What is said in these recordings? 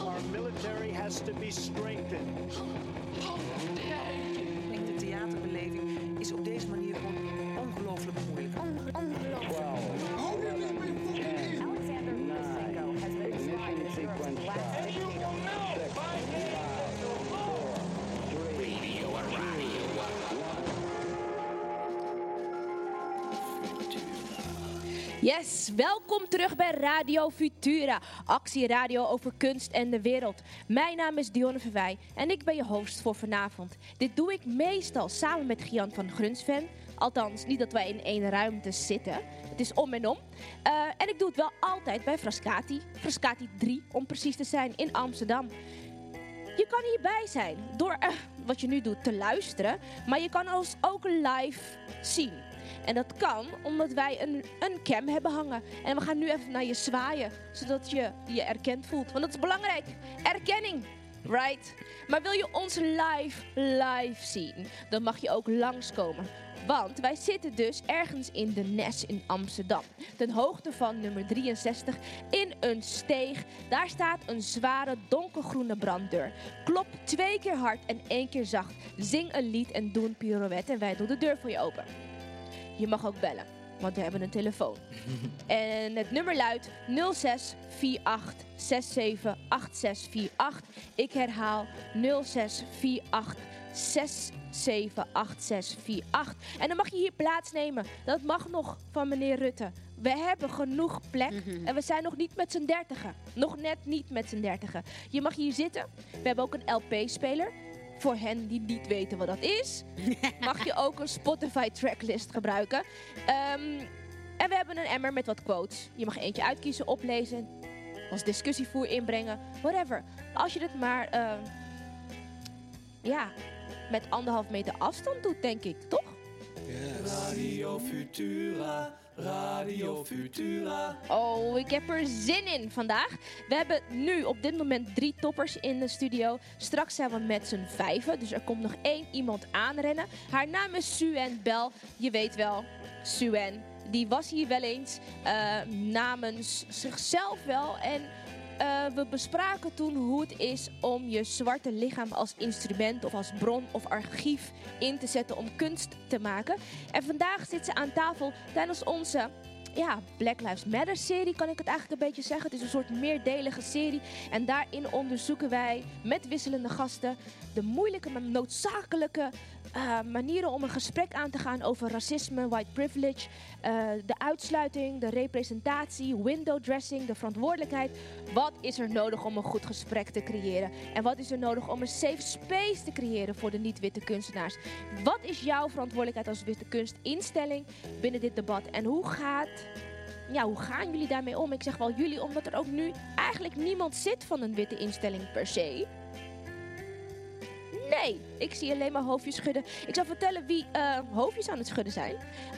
Our military has to be strengthened. how dare? Ik denk de theaterbeleving is op deze manier Yes, welkom terug bij Radio Futura, actieradio over kunst en de wereld. Mijn naam is Dionne Verwij en ik ben je host voor vanavond. Dit doe ik meestal samen met Gian van Grunsven. Althans, niet dat wij in één ruimte zitten. Het is om en om. Eh, en ik doe het wel altijd bij Frascati. Frascati 3, om precies te zijn, in Amsterdam. Je kan hierbij zijn door eh, wat je nu doet te luisteren, maar je kan ons ook live zien. En dat kan omdat wij een, een cam hebben hangen. En we gaan nu even naar je zwaaien, zodat je je erkend voelt. Want dat is belangrijk. Erkenning. Right? Maar wil je ons live, live zien, dan mag je ook langskomen. Want wij zitten dus ergens in de Nes in Amsterdam. Ten hoogte van nummer 63 in een steeg. Daar staat een zware donkergroene branddeur. Klop twee keer hard en één keer zacht. Zing een lied en doe een pirouette en wij doen de deur voor je open. Je mag ook bellen, want we hebben een telefoon. en het nummer luidt 0648 678648. Ik herhaal 0648 678648. En dan mag je hier plaatsnemen. Dat mag nog van meneer Rutte. We hebben genoeg plek en we zijn nog niet met z'n dertigen. Nog net niet met z'n dertigen. Je mag hier zitten. We hebben ook een LP-speler. Voor hen die niet weten wat dat is, mag je ook een Spotify tracklist gebruiken. Ehm, en we hebben een emmer met wat quotes. Je mag eentje uitkiezen, oplezen, als discussievoer inbrengen, whatever. Als je het maar, ehm, ja, met anderhalf meter afstand doet, denk ik, toch? Radio Futura, Radio Futura. Oh, ik heb er zin in vandaag. We hebben nu op dit moment drie toppers in de studio. Straks zijn we met z'n vijven, dus er komt nog één iemand aanrennen. Haar naam is Suen Bel. Je weet wel, Suen. Die was hier wel eens eh, namens zichzelf wel. En eh, we bespraken toen hoe het is om je zwarte lichaam als instrument of als bron of archief in te zetten om kunst te maken. En vandaag zit ze aan tafel tijdens onze ja, Black Lives Matter serie, kan ik het eigenlijk een beetje zeggen. Het is een soort meerdelige serie. En daarin onderzoeken wij met wisselende gasten de moeilijke, maar noodzakelijke eh, manieren om een gesprek aan te gaan over racisme, white privilege, eh, de uitsluiting, de representatie, window dressing, de verantwoordelijkheid. Wat is er nodig om een goed gesprek te creëren? En wat is er nodig om een safe space te creëren voor de niet-witte kunstenaars? Wat is jouw verantwoordelijkheid als witte kunstinstelling binnen dit debat? En hoe gaat ja, hoe gaan jullie daarmee om? Ik zeg wel jullie, omdat er ook nu eigenlijk niemand zit van een witte instelling per se. Nee, ik zie alleen maar hoofdjes schudden. Ik zal vertellen wie eh, hoofdjes aan het schudden zijn.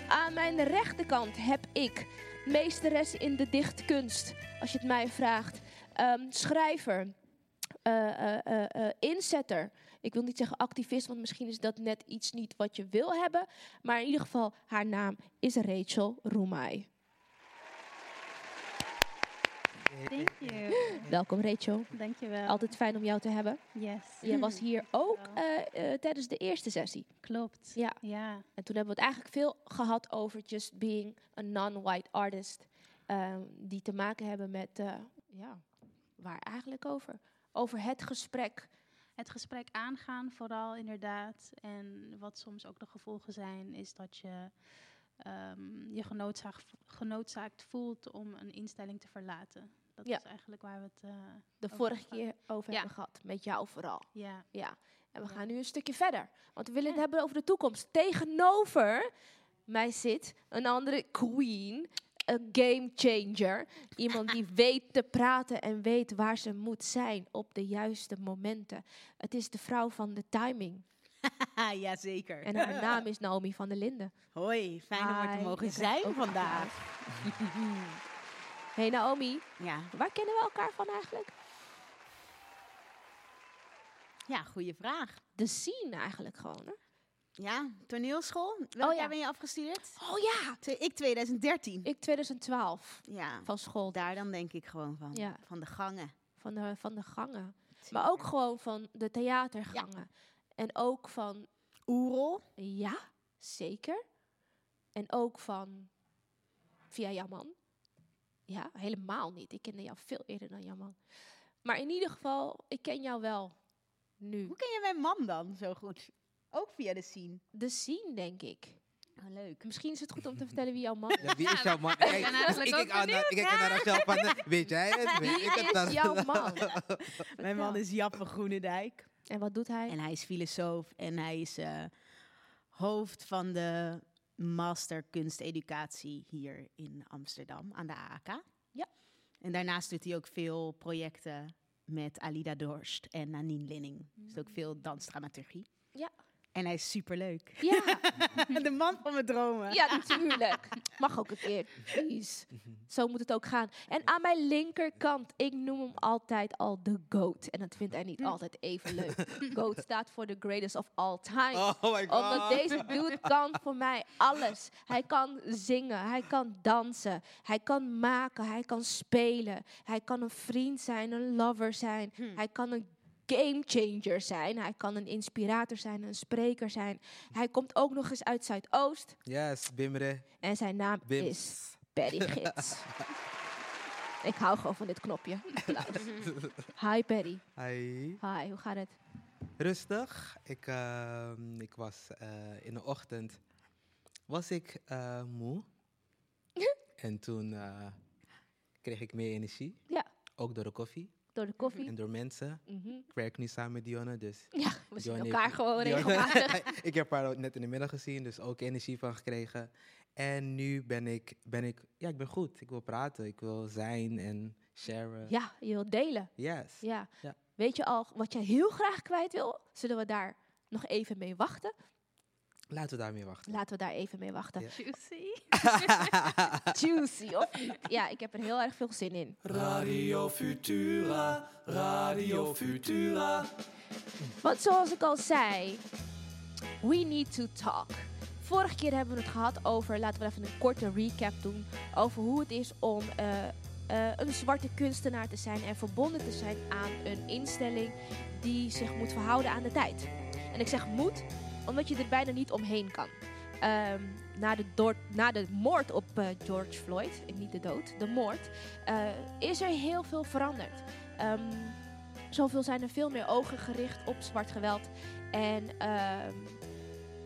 Aan mijn rechterkant heb ik meesteres in de dichtkunst, als je het mij vraagt. Ehm, schrijver, eh, eh, inzetter. Ik wil niet zeggen activist, want misschien is dat net iets niet wat je wil hebben. Maar in ieder geval, haar naam is Rachel Roemai. Thank you. Welkom Rachel. Dankjewel. Altijd fijn om jou te hebben. Yes. Jij was hier ook eh, eh, tijdens de eerste sessie. Klopt. Ja. Ja. En toen hebben we het eigenlijk veel gehad over just being a non-white artist. ehm, die te maken hebben met, eh, ja, waar eigenlijk over? Over het gesprek. Het gesprek aangaan, vooral inderdaad. En wat soms ook de gevolgen zijn, is dat je ehm, je genoodzaakt, genoodzaakt voelt om een instelling te verlaten. Dat Ja. is eigenlijk waar we het. eh, De vorige keer over Ja. hebben gehad. Met jou vooral. Ja. Ja. En we gaan nu een stukje verder. Want we willen het hebben over de toekomst. Tegenover mij zit een andere queen. Een game changer. Iemand die weet te praten en weet waar ze moet zijn op de juiste momenten. Het is de vrouw van de timing. Jazeker. En haar naam is Naomi van der Linden. Hoi, fijn om er te mogen zijn vandaag. Hey Naomi, Ja, waar kennen we elkaar van eigenlijk? ja goede vraag. De scene eigenlijk gewoon, hè? Ja, toneelschool. Welk Oh, ja. jaar ben je afgestudeerd? Oh ja! Ik 2013. Ik 2012 Ja, van school. daar dan denk ik gewoon van. Ja. Van de gangen. Van de, van de gangen. Maar ook gewoon van de theatergangen. En ook van, Oerol. ja, zeker. En ook van, via jouw man. Ja, helemaal niet. Ik kende jou veel eerder dan jouw man. Maar in ieder geval, ik ken jou wel nu. Hoe ken je mijn man dan zo goed? Ook via de scene. De scene, denk ik. Oh, leuk. Misschien is het goed om te vertellen wie jouw man is. Ja, wie is jouw man? Kijk, eigenlijk ik ook kijk aan naar- ik kijk naar Rachel van, weet jij het? Weet Wie ik het dan? jouw man? Mijn man is Jappe Groenendijk. En wat doet hij? En hij is filosoof en hij is eh, hoofd van de master kunsteducatie hier in Amsterdam aan de AAK. Ja. En daarnaast doet hij ook veel projecten met Alida Dorst en Nanine Linning. Dus ook veel dansdramaturgie. Ja. En hij is superleuk. Ja, de man van mijn dromen. ja, natuurlijk. Mag ook een keer. Please. Zo moet het ook gaan. En aan mijn linkerkant, ik noem hem altijd al de GOAT. En dat vindt hij niet altijd even leuk. GOAT staat voor the greatest of all time. Oh my god. Omdat deze dude kan voor mij alles. Hij kan zingen, hij kan dansen, hij kan maken, hij kan spelen. Hij kan een vriend zijn, een lover zijn. Hij kan een game changer zijn. Hij kan een inspirator zijn, een spreker zijn. Hij komt ook nog eens uit Zuidoost. Yes, Bimre. En zijn naam is. Perry Gids. Ik hou gewoon van dit knopje. Hi Perry. Hi. Hi, hoe gaat het? Rustig. Ik, ehm, ik was eh, in de ochtend was ik eh, moe. en toen eh, kreeg ik meer energie. Ja. Ook door de koffie Door de koffie. en door mensen. Mhm. Ik werk nu samen met Dionne, dus... Ja, we zien elkaar heeft- gewoon regelmatig. ik heb haar net in de middag gezien, dus ook energie van gekregen. En nu ben ik, ben ik, ja, ik ben goed. Ik wil praten, ik wil zijn en sharen. Ja, je wilt delen. Yes. Ja. Ja. Weet je al wat je heel graag kwijt wil? Zullen we daar nog even mee wachten? Laten we daarmee wachten. Laten we daar even mee wachten. Ja. Juicy. Juicy, of niet? Ja, ik heb er heel erg veel zin in. Radio Futura, Radio Futura. Want zoals ik al zei, we need to talk. Vorige keer hebben we het gehad over, laten we even een korte recap doen, over hoe het is om eh, eh, een zwarte kunstenaar te zijn en verbonden te zijn aan een instelling die zich moet verhouden aan de tijd. En ik zeg moet, omdat je er bijna niet omheen kan. Ehm, na, de na de moord op eh, George Floyd, niet de dood, de moord, eh, is er heel veel veranderd. Ehm, zoveel zijn er veel meer ogen gericht op zwart geweld. En ehm,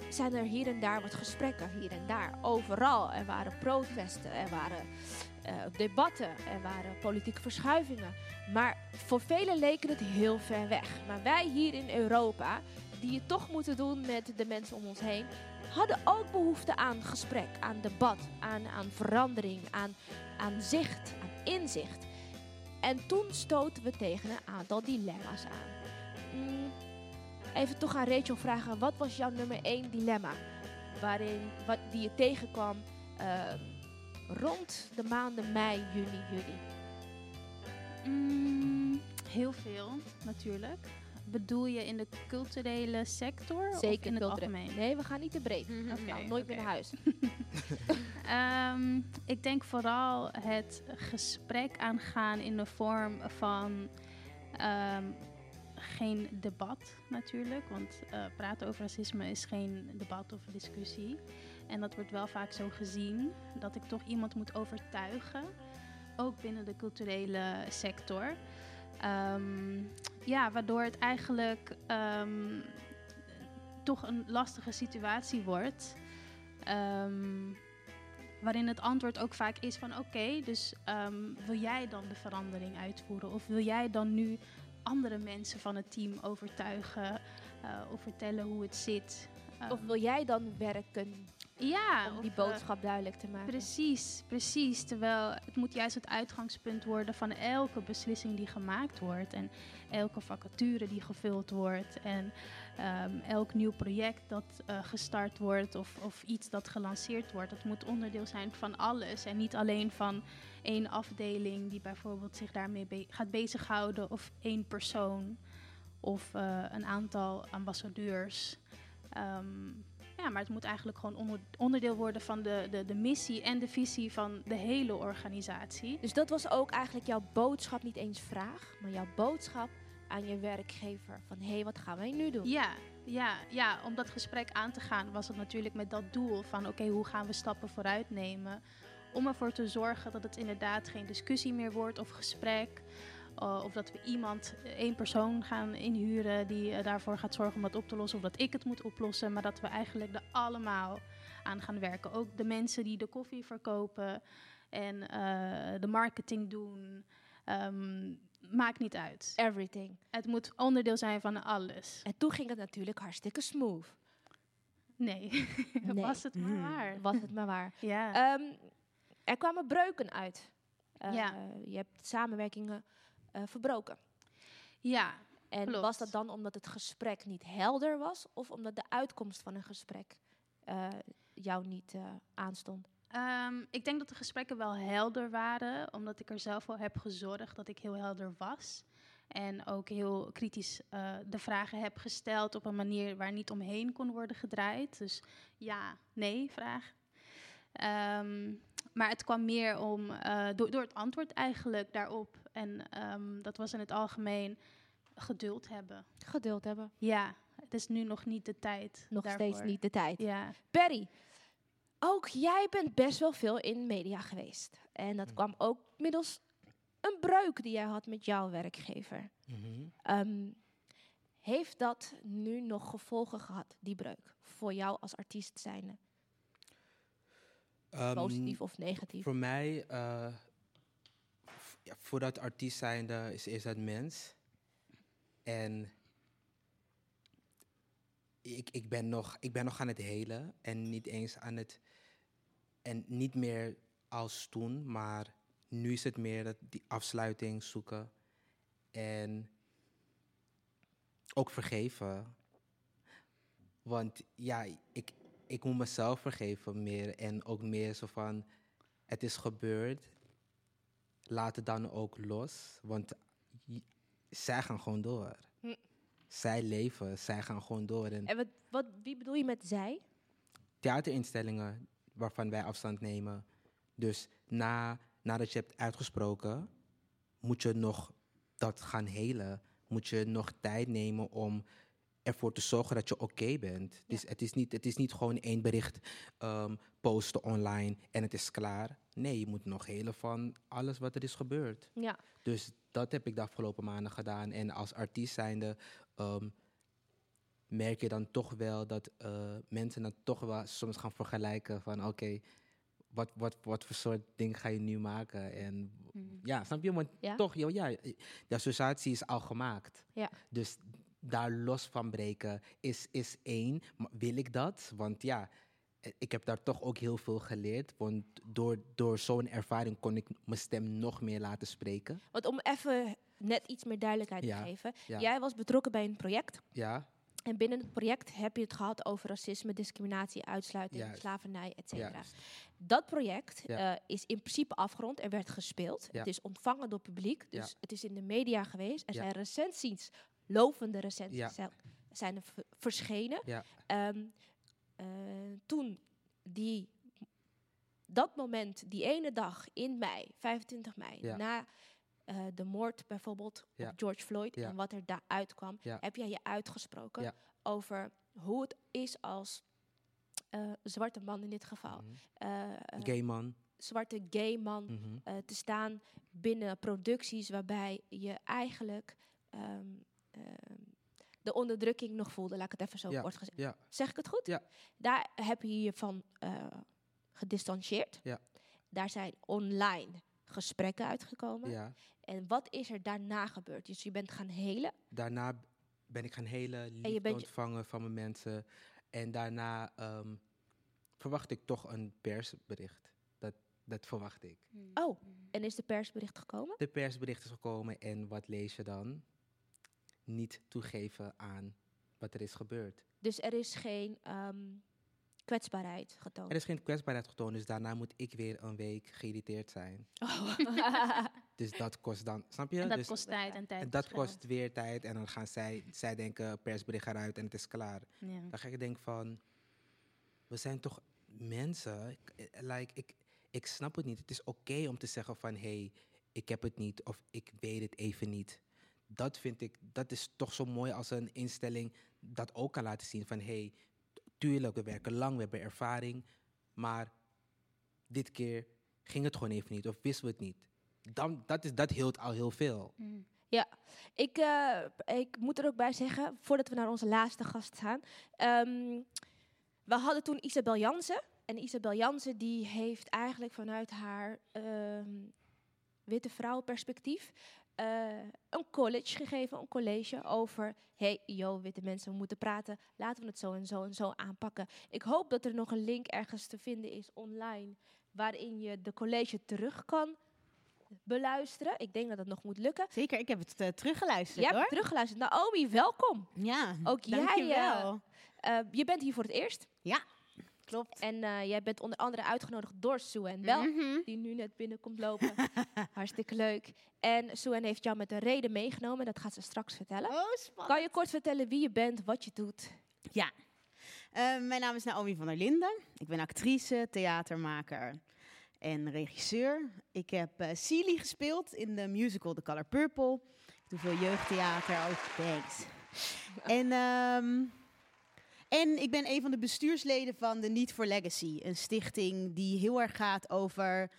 zijn er hier en daar wat gesprekken, hier en daar. Overal. Er waren protesten, er waren eh, debatten, er waren politieke verschuivingen. Maar voor velen leken het heel ver weg. Maar wij hier in Europa, die het toch moeten doen met de mensen om ons heen, hadden ook behoefte aan gesprek, aan debat, aan, aan verandering, aan, aan zicht, aan inzicht. En toen stoten we tegen een aantal dilemma's aan. Mm, even toch aan Rachel vragen, wat was jouw nummer één dilemma? Waarin, wat, die je tegenkwam ehm, rond de maanden mei, juni, juli. Mm, heel veel, natuurlijk. Bedoel je in de culturele sector of Zeker in het algemeen? Nee, we gaan niet te breed. Oké, nou, nooit meer oké. naar huis. Ehm, ik denk vooral het gesprek aangaan in de vorm van ehm, geen debat natuurlijk. Want eh, praten over racisme is geen debat of discussie. En dat wordt wel vaak zo gezien dat ik toch iemand moet overtuigen. Ook binnen de culturele sector. Ehm, ja, waardoor het eigenlijk ehm, toch een lastige situatie wordt. Ehm, waarin het antwoord ook vaak is van oké, dus wil jij dan de verandering uitvoeren? Of wil jij dan nu andere mensen van het team overtuigen eh, of vertellen hoe het zit? Of Ehm, wil jij dan werken ja, om die boodschap duidelijk te maken? Precies, precies. Terwijl het moet juist het uitgangspunt worden van elke beslissing die gemaakt wordt. En elke vacature die gevuld wordt. En ehm, elk nieuw project dat eh, gestart wordt of, of iets dat gelanceerd wordt. Het moet onderdeel zijn van alles. En niet alleen van één afdeling die bijvoorbeeld zich daarmee be- gaat bezighouden. Of één persoon. Of eh, een aantal ambassadeurs. Ehm, Ja, maar het moet eigenlijk gewoon onder- onderdeel worden van de, de, de missie en de visie van de hele organisatie. Dus dat was ook eigenlijk jouw boodschap, niet eens vraag, maar jouw boodschap aan je werkgever. Van hé, hey, wat gaan wij nu doen? Ja, ja, ja, om dat gesprek aan te gaan was het natuurlijk met dat doel van oké, hoe gaan we stappen vooruit nemen? Om ervoor te zorgen dat het inderdaad geen discussie meer wordt of gesprek. Eh, of dat we iemand, eh, één persoon gaan inhuren die eh, daarvoor gaat zorgen om dat op te lossen. Of dat ik het moet oplossen. Maar dat we eigenlijk er allemaal aan gaan werken. Ook de mensen die de koffie verkopen en de marketing doen. Ehm, maakt niet uit. Everything. Het moet onderdeel zijn van alles. En toen ging het natuurlijk hartstikke smooth. Nee, Nee. was het maar waar. Was het maar waar. Ja. Ehm, er kwamen breuken uit. Ja. Je hebt samenwerkingen eh, verbroken. ja, En Klopt. was dat dan omdat het gesprek niet helder was? Of omdat de uitkomst van een gesprek eh, jou niet eh, aanstond? Ehm, ik denk dat de gesprekken wel helder waren, omdat ik er zelf wel heb gezorgd dat ik heel helder was. En ook heel kritisch de vragen heb gesteld op een manier waar niet omheen kon worden gedraaid. Dus ja, nee, vraag. Ehm, maar het kwam meer om, door, door het antwoord eigenlijk daarop. En ehm, dat was in het algemeen geduld hebben. Geduld hebben. Ja, het is nu nog niet de tijd. Nog daarvoor. steeds niet de tijd. Ja. Perry, ook jij bent best wel veel in media geweest. En dat kwam ook middels een breuk die jij had met jouw werkgever. Mhm. Ehm, heeft dat nu nog gevolgen gehad, die breuk? Voor jou als artiest zijnde? Ehm, Positief of negatief? Voor mij, eh, ja, voordat artiest zijnde, is eerst het mens. En ik, ik, ben nog, ik ben nog aan het helen en niet eens aan het. En niet meer als toen, maar nu is het meer dat die afsluiting zoeken. En ook vergeven. Want ja, ik, ik moet mezelf vergeven meer. En ook meer zo van, het is gebeurd. Laat het dan ook los. Want j- zij gaan gewoon door. Hm. Zij leven, zij gaan gewoon door. En En wat, wat, wie bedoel je met zij? theaterinstellingen waarvan wij afstand nemen. Dus na, nadat je hebt uitgesproken, moet je nog dat gaan helen. Moet je nog tijd nemen om ervoor te zorgen dat je oké bent. Dus het, is niet, het is niet gewoon één bericht ehm, posten online en het is klaar. Nee, je moet nog helen van alles wat er is gebeurd. Ja. Dus dat heb ik de afgelopen maanden gedaan. En als artiest zijnde ehm, merk je dan toch wel dat eh, mensen dan toch wel soms gaan vergelijken van oké, wat, wat, wat voor soort ding ga je nu maken? En ja, snap je? Want Ja. toch, ja, de associatie is al gemaakt. Ja. Dus daar los van breken is, is één. Wil ik dat? Want ja, ik heb daar toch ook heel veel geleerd. Want door, door zo'n ervaring kon ik mijn stem nog meer laten spreken. Want om even net iets meer duidelijkheid Ja, te geven. ja. Jij was betrokken bij een project. Ja, En binnen het project heb je het gehad over racisme, discriminatie, uitsluiting, Juist. slavernij, et cetera. Dat project Ja. eh, is in principe afgerond. Er werd gespeeld. Ja. Het is ontvangen door publiek. Dus Ja. het is in de media geweest. Er zijn recensies, lovende recensies, Ja. zijn, zijn er verschenen. Ja. Ehm, eh, toen die, dat moment, die ene dag in mei, 25 mei, Ja. na eh, de moord bijvoorbeeld op George Floyd en wat er daar uitkwam, Ja. heb jij je uitgesproken over hoe het is als eh, zwarte man in dit geval. Mhm. Gay man. zwarte gay man Mhm. te staan binnen producties waarbij je eigenlijk ehm, de onderdrukking nog voelde, laat ik het even zo Ja, kort gezegd. ja. Zeg ik het goed? Ja. Daar heb je je van eh, gedistanceerd. Ja. Daar zijn online gesprekken uitgekomen. Ja. En wat is er daarna gebeurd? Dus je bent gaan helen. Daarna ben ik gaan hele liefde ontvangen van mijn mensen. En daarna ehm, verwacht ik toch een persbericht. Dat, dat verwacht ik. Oh, en is de persbericht gekomen? De persbericht is gekomen en wat lees je dan? Niet toegeven aan wat er is gebeurd. Dus er is geen ehm, kwetsbaarheid getoond. Er is geen kwetsbaarheid getoond, dus daarna moet ik weer een week geïrriteerd zijn. Oh. Dus dat kost dan, snap je? En dat dus, kost tijd en tijd. en dat kost weer tijd en dan gaan zij, zij denken persbericht eruit en het is klaar. Ja. Dan ga ik denken van, we zijn toch mensen. Ik- eh, Like, ik, ik snap het niet. Het is oké om te zeggen van hé, hey, ik heb het niet of ik weet het even niet. Dat vind ik, dat is toch zo mooi als een instelling dat ook kan laten zien van hé, hey, tuurlijk, we werken lang, we hebben ervaring, maar dit keer ging het gewoon even niet of wisten we het niet. Dan, dat, is, dat hield al heel veel. Ja, ik, eh, ik moet er ook bij zeggen, voordat we naar onze laatste gast gaan. ehm, we hadden toen Isabel Jansen. En Isabel Jansen die heeft eigenlijk vanuit haar ehm, witte vrouwenperspectief eh, een college gegeven, een college over... hey, yo, witte mensen, we moeten praten. Laten we het zo en zo en zo aanpakken. Ik hoop dat er nog een link ergens te vinden is online... waarin je de college terug kan beluisteren. Ik denk dat dat nog moet lukken. Zeker, ik heb het eh, teruggeluisterd hebt hoor. teruggeluisterd. Naomi, welkom. Ja, Ook jij, dankjewel. eh, eh, je bent hier voor het eerst. Ja, klopt. En eh, jij bent onder andere uitgenodigd door Sue en Bel, Mhm. die nu net binnenkomt lopen. Hartstikke leuk. En Sue heeft jou met een reden meegenomen. Dat gaat ze straks vertellen. Oh, spannend. Kan je kort vertellen wie je bent, wat je doet? Ja. Eh, mijn naam is Naomi van der Linden. Ik ben actrice, theatermaker en regisseur. Ik heb Celie gespeeld in de musical The Color Purple. Ik doe veel jeugdtheater ook. Thanks. En, ehm, en ik ben een van de bestuursleden van de Need for Legacy. Een stichting die heel erg gaat over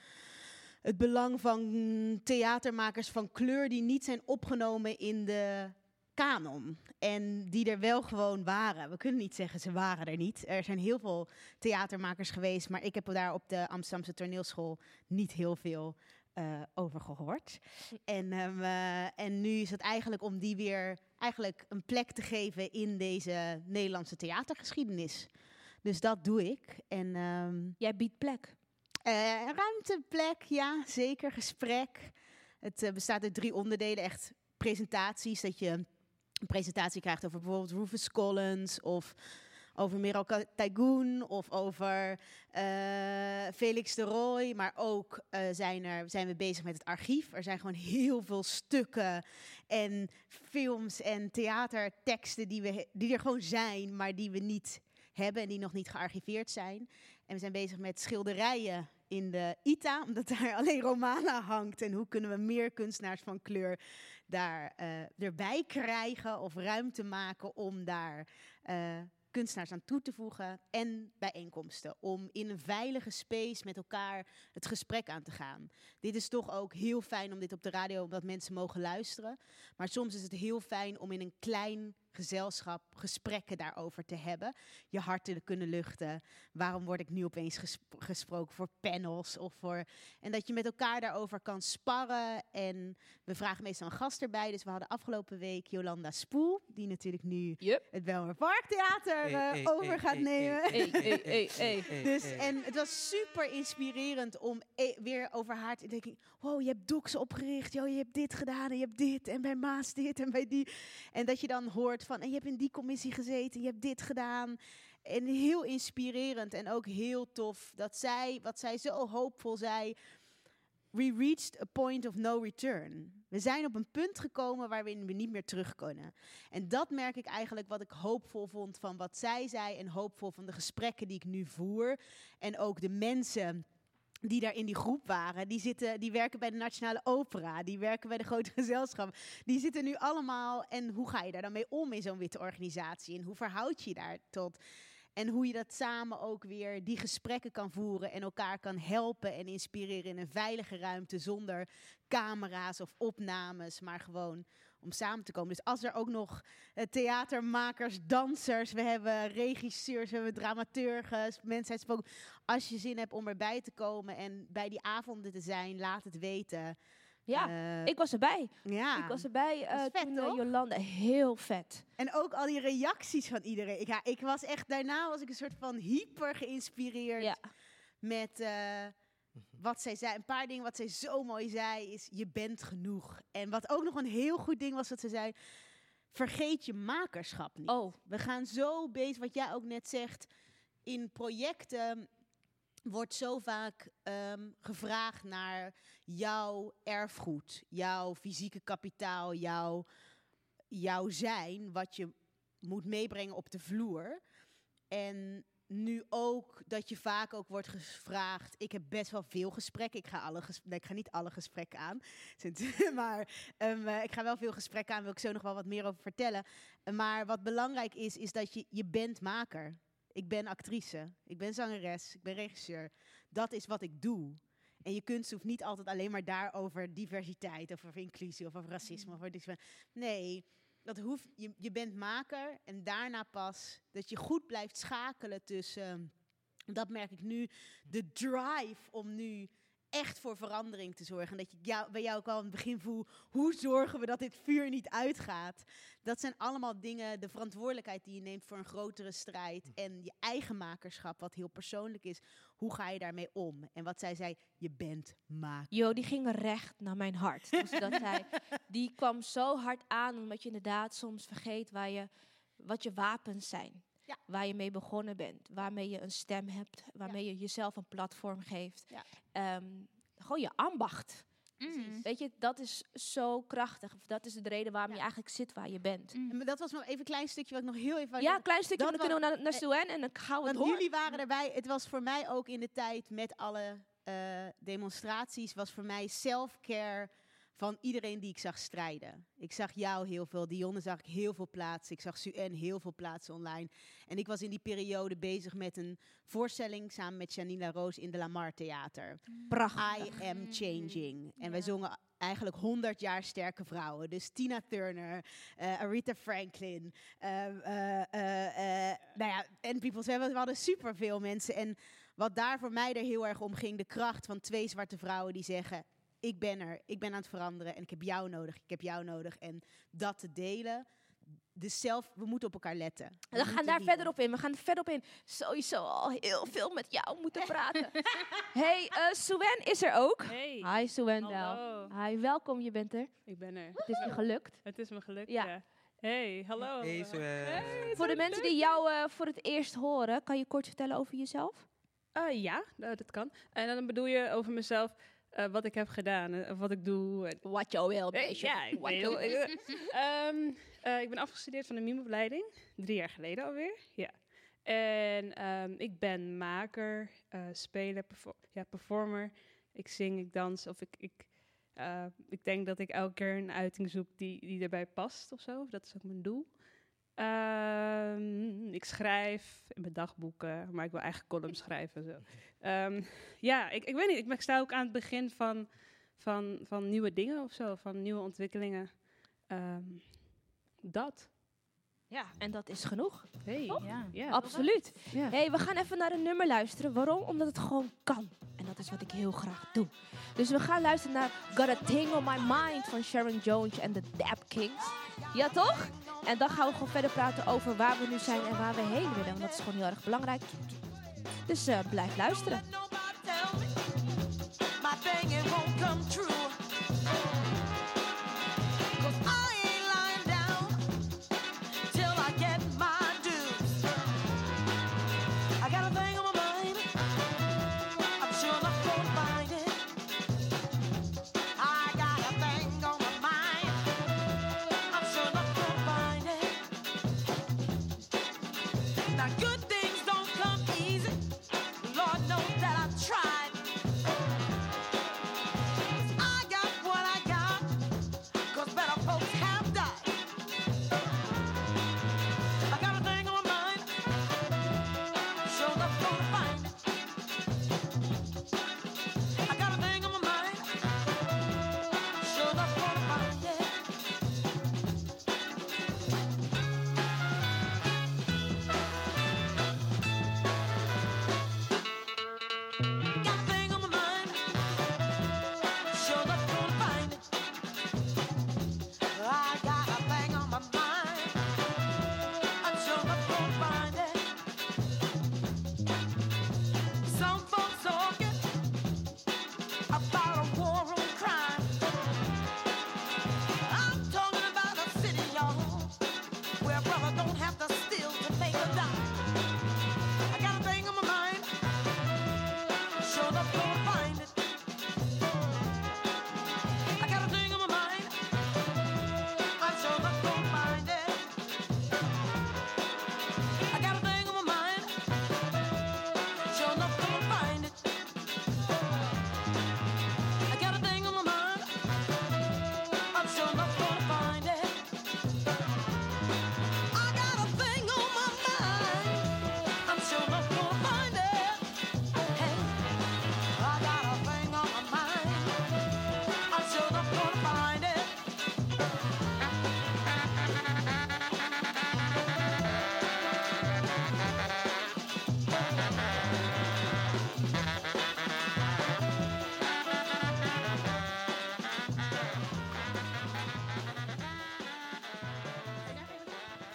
het belang van theatermakers van kleur die niet zijn opgenomen in de kanon. En die er wel gewoon waren. We kunnen niet zeggen ze waren er niet. Er zijn heel veel theatermakers geweest, maar ik heb daar op de Amsterdamse toneelschool niet heel veel eh, over gehoord. En, ehm, eh, en nu is het eigenlijk om die weer eigenlijk een plek te geven in deze Nederlandse theatergeschiedenis. Dus dat doe ik. En, ehm, Jij biedt plek. eh, ruimte, plek, ja, zeker. Gesprek. Het eh, bestaat uit drie onderdelen. Echt presentaties. Dat je een presentatie krijgt over bijvoorbeeld Rufus Collins of over Meral Taigoen of over eh, Felix de Roy. Maar ook eh, zijn, er, zijn we bezig met het archief. Er zijn gewoon heel veel stukken en films en theaterteksten die, we, die er gewoon zijn, maar die we niet hebben en die nog niet gearchiveerd zijn. En we zijn bezig met schilderijen in de ITA, omdat daar alleen Romana hangt. En hoe kunnen we meer kunstenaars van kleur daar eh, erbij krijgen of ruimte maken om daar kunstenaars aan toe te voegen. En bijeenkomsten, om in een veilige space met elkaar het gesprek aan te gaan. Dit is toch ook heel fijn om dit op de radio, omdat mensen mogen luisteren. Maar soms is het heel fijn om in een klein gezelschap gesprekken daarover te hebben. Je hart te kunnen luchten. Waarom word ik nu opeens gesp- gesproken voor panels? Of voor, en dat je met elkaar daarover kan sparren. En we vragen meestal een gast erbij. Dus we hadden afgelopen week Jolanda Spoel, die natuurlijk nu Yep. het Belmer Parktheater eh, Hey, hey, over hey, gaat hey, nemen. hey, Hey, hey, hey, hey. hey, Dus, en het was super inspirerend om e- weer over haar te denken. Wow, je hebt docs opgericht. Yo, je hebt dit gedaan en je hebt dit. En bij Maas dit en bij die. En dat je dan hoort van, en je hebt in die commissie gezeten. Je hebt dit gedaan. En heel inspirerend en ook heel tof dat zij, wat zij zo hoopvol zei. We reached a point of no return. We zijn op een punt gekomen waarin we niet meer terug kunnen. En dat merk ik eigenlijk wat ik hoopvol vond van wat zij zei en hoopvol van de gesprekken die ik nu voer. En ook de mensen die daar in die groep waren, die, zitten, die werken bij de Nationale Opera, die werken bij de grote gezelschap. Die zitten nu allemaal. En hoe ga je daar dan mee om in zo'n witte organisatie? En hoe verhoud je je daar tot? En hoe je dat samen ook weer die gesprekken kan voeren en elkaar kan helpen en inspireren in een veilige ruimte zonder camera's of opnames, maar gewoon om samen te komen. Dus als er ook nog eh, theatermakers, dansers, we hebben regisseurs, we hebben dramaturgen, mensen uit spoken. Als je zin hebt om erbij te komen en bij die avonden te zijn, laat het weten. Ja, Eh, ik was erbij. ja. Ik was erbij vet, toen eh? Jolanda. Heel vet. En ook al die reacties van iedereen. Ik, ja, ik was echt, daarna was ik een soort van hyper geïnspireerd Ja. met wat zij zei. Een paar dingen wat zij zo mooi zei is, je bent genoeg. En wat ook nog een heel goed ding was, dat ze zei, vergeet je makerschap niet. Oh, We gaan zo bezig, wat jij ook net zegt, in projecten wordt zo vaak ehm, gevraagd naar jouw erfgoed, jouw fysieke kapitaal, jouw, jouw zijn, wat je moet meebrengen op de vloer. En nu ook dat je vaak ook wordt gevraagd. Ik heb best wel veel gesprekken. Ik ga, alle ik ga niet alle gesprekken aan. Maar ehm, eh, ik ga wel veel gesprekken aan. Wil ik zo nog wel wat meer over vertellen. Maar wat belangrijk is, is dat je, je bent maker. Ik ben actrice. Ik ben zangeres. Ik ben regisseur. Dat is wat ik doe. En je kunst hoeft niet altijd alleen maar daarover diversiteit, of over inclusie, of over racisme. Of over nee, dat hoeft, je, je bent maker en daarna pas dat je goed blijft schakelen tussen, dat merk ik nu, de drive om nu echt voor verandering te zorgen. En dat je jou, bij jou ook al in het begin voel, hoe zorgen we dat dit vuur niet uitgaat? Dat zijn allemaal dingen, de verantwoordelijkheid die je neemt voor een grotere strijd en je eigen makerschap, wat heel persoonlijk is. Hoe ga je daarmee om? En wat zij zei, je bent maker. Jo, die ging recht naar mijn hart. Toen ze dat zei. Die kwam zo hard aan, omdat je inderdaad soms vergeet waar je, wat je wapens zijn. Ja. Waar je mee begonnen bent. Waarmee je een stem hebt. Waarmee je jezelf een platform geeft. Ja. Ehm, gewoon je ambacht. Mm. Weet je, dat is zo krachtig. Dat is de reden waarom je eigenlijk zit waar je bent. En maar dat was nog even een klein stukje wat ik nog heel even... Ja, een klein stukje, dan kunnen we naar, naar Suen en dan gaan we Want door. jullie waren erbij. Het was voor mij ook in de tijd met alle eh, demonstraties, was voor mij self-care van iedereen die ik zag strijden. Ik zag jou heel veel, Dionne zag ik heel veel plaatsen. Ik zag Suen heel veel plaatsen online. En ik was in die periode bezig met een voorstelling samen met Janila Roos in de Lamar Theater. Prachtig. I am changing. En wij zongen eigenlijk 100 jaar sterke vrouwen. Dus Tina Turner, eh, Aretha Franklin, eh, nou ja, en People's we hadden- we hadden superveel mensen. En wat daar voor mij er heel erg om ging, de kracht van twee zwarte vrouwen die zeggen: ik ben er, ik ben aan het veranderen en ik heb jou nodig, ik heb jou nodig. En dat te delen. Dus zelf, we moeten op elkaar letten. We We gaan daar niet- verder op in. We gaan er verder op in. Sowieso al heel veel met jou moeten praten. hey, eh Suen is er ook. Hey, Hi Suen hallo. Hi, welkom, je bent er. Ik ben er. Het is je gelukt. Het is me gelukt. Ja. Ja. Hey, hallo. Hey. Hey, Voor de mensen die jou eh, voor het eerst horen, kan je kort vertellen over jezelf? Eh, ja, dat kan. En dan bedoel je over mezelf eh, wat ik heb gedaan, en wat ik doe. Wat jou wil, Eh, ja, ik wil. Ehm, eh, ik ben afgestudeerd van de mimeopleiding, drie jaar geleden alweer. Ja. En ehm, ik ben maker, eh, speler, perfor- ja, performer. Ik zing, ik dans of ik, ik, eh, ik denk dat ik elke keer een uiting zoek die, die erbij past of zo. Dat is ook mijn doel. Ehm, ik schrijf in mijn dagboeken, maar ik wil eigenlijk columns schrijven. Zo. Ehm, ja, ik, ik weet niet. Ik sta ook aan het begin van, van, van nieuwe dingen of zo, van nieuwe ontwikkelingen. Ehm, dat. Ja, en dat is genoeg. Hey. Ja. Ja. Absoluut. Ja. hey, we gaan even naar een nummer luisteren. Waarom? Omdat het gewoon kan. En dat is wat ik heel graag doe. Dus we gaan luisteren naar Got a Thing on My Mind van Sharon Jones en de Dap Kings. Ja, toch? En dan gaan we gewoon verder praten over waar we nu zijn en waar we heen willen. Want dat is gewoon heel erg belangrijk. Dus eh, blijf luisteren.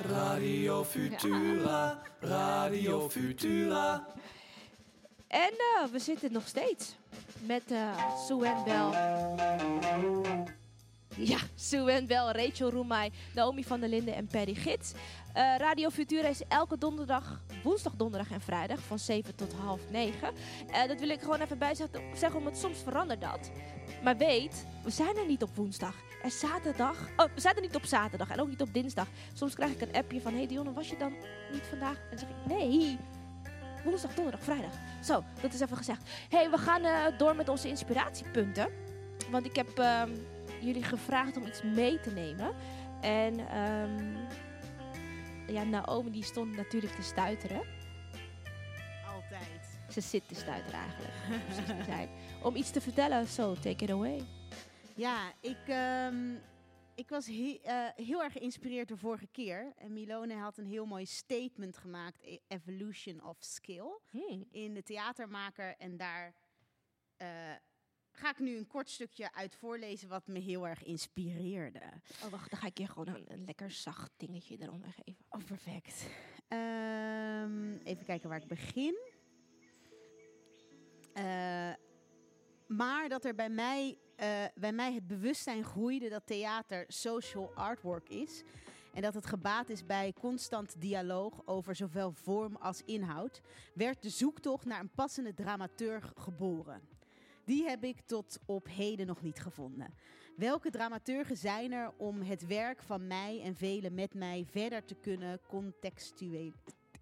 Radio Futura, Radio Futura. En eh, we zitten nog steeds met eh Sue en Bel. Ja, Sue en Bel, Rachel Roemai, Naomi van der Linden en Perry Gids. Eh, Radio Futura is elke donderdag, woensdag, donderdag en vrijdag van 7 tot half 9. Eh, dat wil ik gewoon even bijzetten, zeggen, omdat soms verandert dat. Maar weet, we zijn er niet op woensdag. En zaterdag, oh, we zijn er niet op zaterdag en ook niet op dinsdag. Soms krijg ik een appje van, hey Dionne, was je dan niet vandaag? En dan zeg ik, nee, woensdag, donderdag, vrijdag. Zo, dat is even gezegd. hey, we gaan eh, door met onze inspiratiepunten. Want ik heb ehm, jullie gevraagd om iets mee te nemen. En ehm, ja, Naomi die stond natuurlijk te stuiteren. Altijd. Ze zit te stuiteren eigenlijk, om precies te zijn. Om iets te vertellen, so take it away. Ja, ik, ehm, ik was he- eh, heel erg geïnspireerd door vorige keer. En Milone had een heel mooi statement gemaakt, E- Evolution of Skill, in de theatermaker. En daar eh, ga ik nu een kort stukje uit voorlezen wat me heel erg inspireerde. Oh, wacht, dan ga ik je gewoon een, een lekker zacht dingetje eronder geven. Oh, perfect. Ehm, even kijken waar ik begin. Eh, maar dat er bij mij, eh, bij mij het bewustzijn groeide dat theater social artwork is. En dat het gebaat is bij constant dialoog over zowel vorm als inhoud, werd de zoektocht naar een passende dramaturg geboren. Die heb ik tot op heden nog niet gevonden. Welke dramaturgen zijn er om het werk van mij en velen met mij verder te kunnen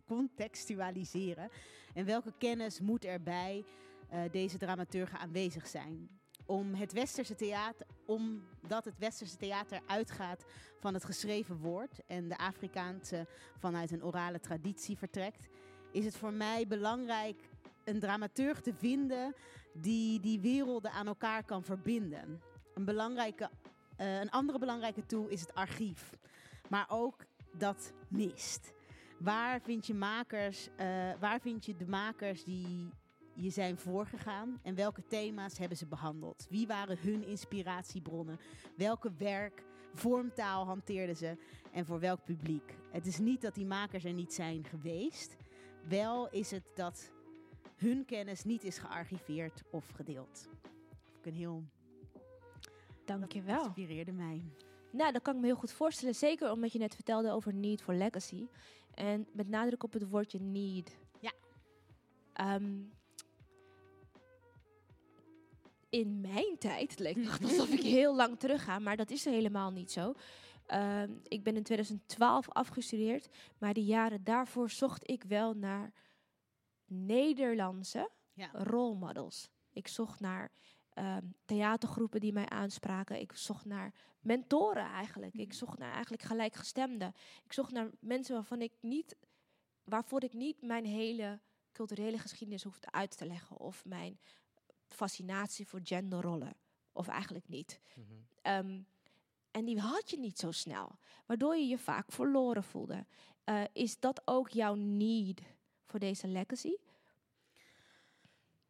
contextualiseren? En welke kennis moet er bij eh, deze dramaturgen aanwezig zijn? Om het westerse theater, omdat het westerse theater uitgaat van het geschreven woord en de Afrikaanse vanuit een orale traditie vertrekt, is het voor mij belangrijk een dramaturg te vinden die die werelden aan elkaar kan verbinden. Een, belangrijke, eh, een andere belangrijke tool is het archief. Maar ook dat mist. Waar vind je makers, eh, waar vind je de makers die je zijn voorgegaan en welke thema's hebben ze behandeld? Wie waren hun inspiratiebronnen? Welke werk, vormtaal hanteerden ze en voor welk publiek? Het is niet dat die makers er niet zijn geweest. Wel is het dat hun kennis niet is gearchiveerd of gedeeld. Ik een heel Dankjewel. inspireerde mij. Nou, dat kan ik me heel goed voorstellen. Zeker omdat je net vertelde over need for legacy. En met nadruk op het woordje need. Ja. Ehm, in mijn tijd, het leek echt alsof ik heel lang terug ga, maar dat is helemaal niet zo. Ehm, ik ben in 2012 afgestudeerd, maar de jaren daarvoor zocht ik wel naar Nederlandse Ja. rolmodels. Ik zocht naar ehm, theatergroepen die mij aanspraken. Ik zocht naar mentoren eigenlijk. Ik zocht naar eigenlijk gelijkgestemden. Ik zocht naar mensen waarvan ik niet, waarvoor ik niet mijn hele culturele geschiedenis hoefde uit te leggen. Of mijn fascinatie voor genderrollen. Of eigenlijk niet. Ehm, en die had je niet zo snel. Waardoor je je vaak verloren voelde. Eh, is dat ook jouw need voor deze legacy?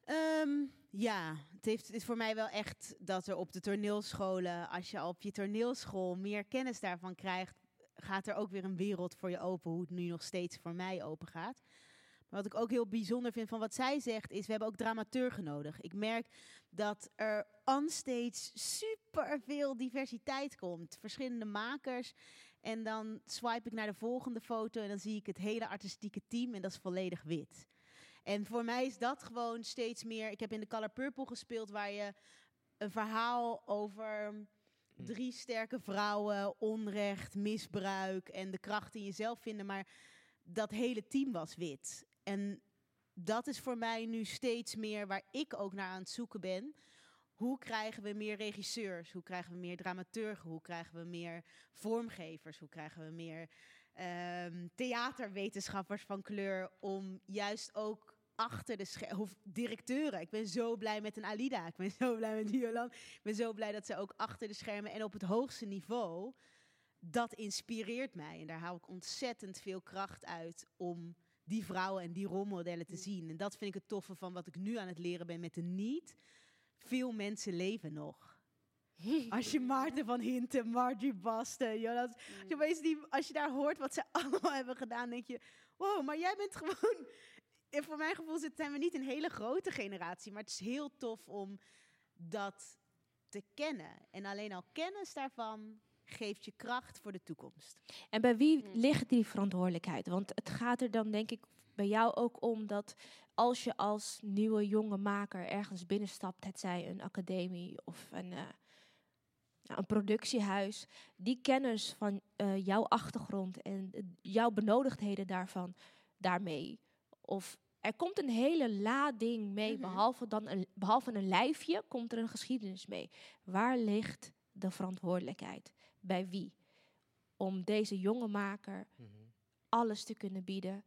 Ehm, ja, het, heeft, het is voor mij wel echt dat er op de toneelscholen, als je op je toneelschool meer kennis daarvan krijgt, gaat er ook weer een wereld voor je open, hoe het nu nog steeds voor mij open gaat. Maar wat ik ook heel bijzonder vind van wat zij zegt, is we hebben ook dramaturgen nodig. Ik merk dat er onstage super veel diversiteit komt. Verschillende makers. En dan swipe ik naar de volgende foto en dan zie ik het hele artistieke team en dat is volledig wit. En voor mij is dat gewoon steeds meer. Ik heb in de Color Purple gespeeld, waar je een verhaal over drie sterke vrouwen, onrecht, misbruik en de kracht in jezelf vinden. Maar dat hele team was wit. En dat is voor mij nu steeds meer waar ik ook naar aan het zoeken ben. Hoe krijgen we meer regisseurs? Hoe krijgen we meer dramaturgen? Hoe krijgen we meer vormgevers? Hoe krijgen we meer ehm, theaterwetenschappers van kleur om juist ook achter de schermen, of directeuren. Ik ben zo blij met een Alida. Ik ben zo blij met Violan. Ik ben zo blij dat ze ook achter de schermen en op het hoogste niveau. Dat inspireert mij. En daar haal ik ontzettend veel kracht uit om die vrouwen en die rolmodellen te zien. En dat vind ik het toffe van wat ik nu aan het leren ben met de niet. Veel mensen leven nog. Als je Maarten van Hinten, Margie Basten, Jonas, als je, opeens die, als je daar hoort wat ze allemaal hebben gedaan, denk je, wow, maar jij bent gewoon, en voor mijn gevoel zijn we niet een hele grote generatie, maar het is heel tof om dat te kennen. En alleen al kennis daarvan geeft je kracht voor de toekomst. En bij wie ligt die verantwoordelijkheid? Want het gaat er dan denk ik bij jou ook om dat als je als nieuwe jonge maker ergens binnenstapt, het zij een academie of een, eh, nou, een productiehuis, die kennis van eh, jouw achtergrond en jouw benodigdheden daarvan, daarmee. Of er komt een hele lading mee, behalve, dan een, behalve een lijfje, komt er een geschiedenis mee. Waar ligt de verantwoordelijkheid? Bij wie? Om deze jonge maker alles te kunnen bieden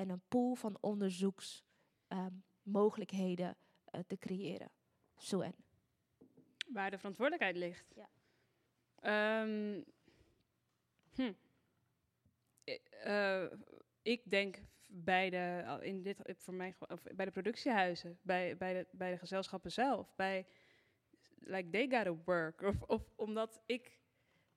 en een pool van onderzoeksmogelijkheden eh, te creëren. Zo en. Waar de verantwoordelijkheid ligt. Ja. Ehm, hm. I- eh, ik denk bij de, in dit, voor mij, of bij de productiehuizen, bij, bij, de, bij de gezelschappen zelf, bij, like they gotta work. Of, of omdat ik,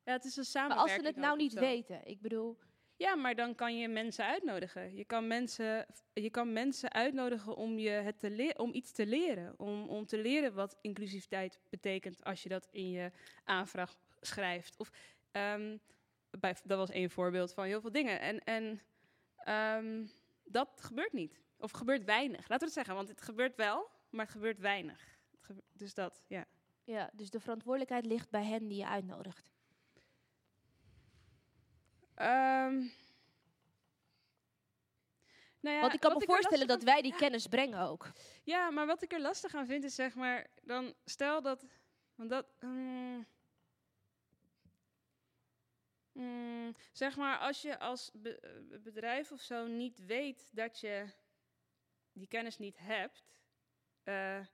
ja, het is een Maar samenwerking. als ze het nou niet zo. weten, ik bedoel, Ja, maar dan kan je mensen uitnodigen. Je kan mensen, je kan mensen uitnodigen om, je het te om iets te leren. Om, om te leren wat inclusiviteit betekent als je dat in je aanvraag schrijft. Of, ehm, bij, dat was één voorbeeld van heel veel dingen. En, en ehm, dat gebeurt niet. Of gebeurt weinig. Laten we het zeggen, want het gebeurt wel, maar het gebeurt weinig. Dus dat, ja. ja, dus de verantwoordelijkheid ligt bij hen die je uitnodigt. Ehm, nou ja, Want ik kan me voorstellen dat wij die kennis brengen ook. Ja, maar wat ik er lastig aan vind is zeg maar, dan stel dat, want dat, mm, mm, zeg maar, als je als be- eh, bedrijf of zo niet weet dat je die kennis niet hebt, eh,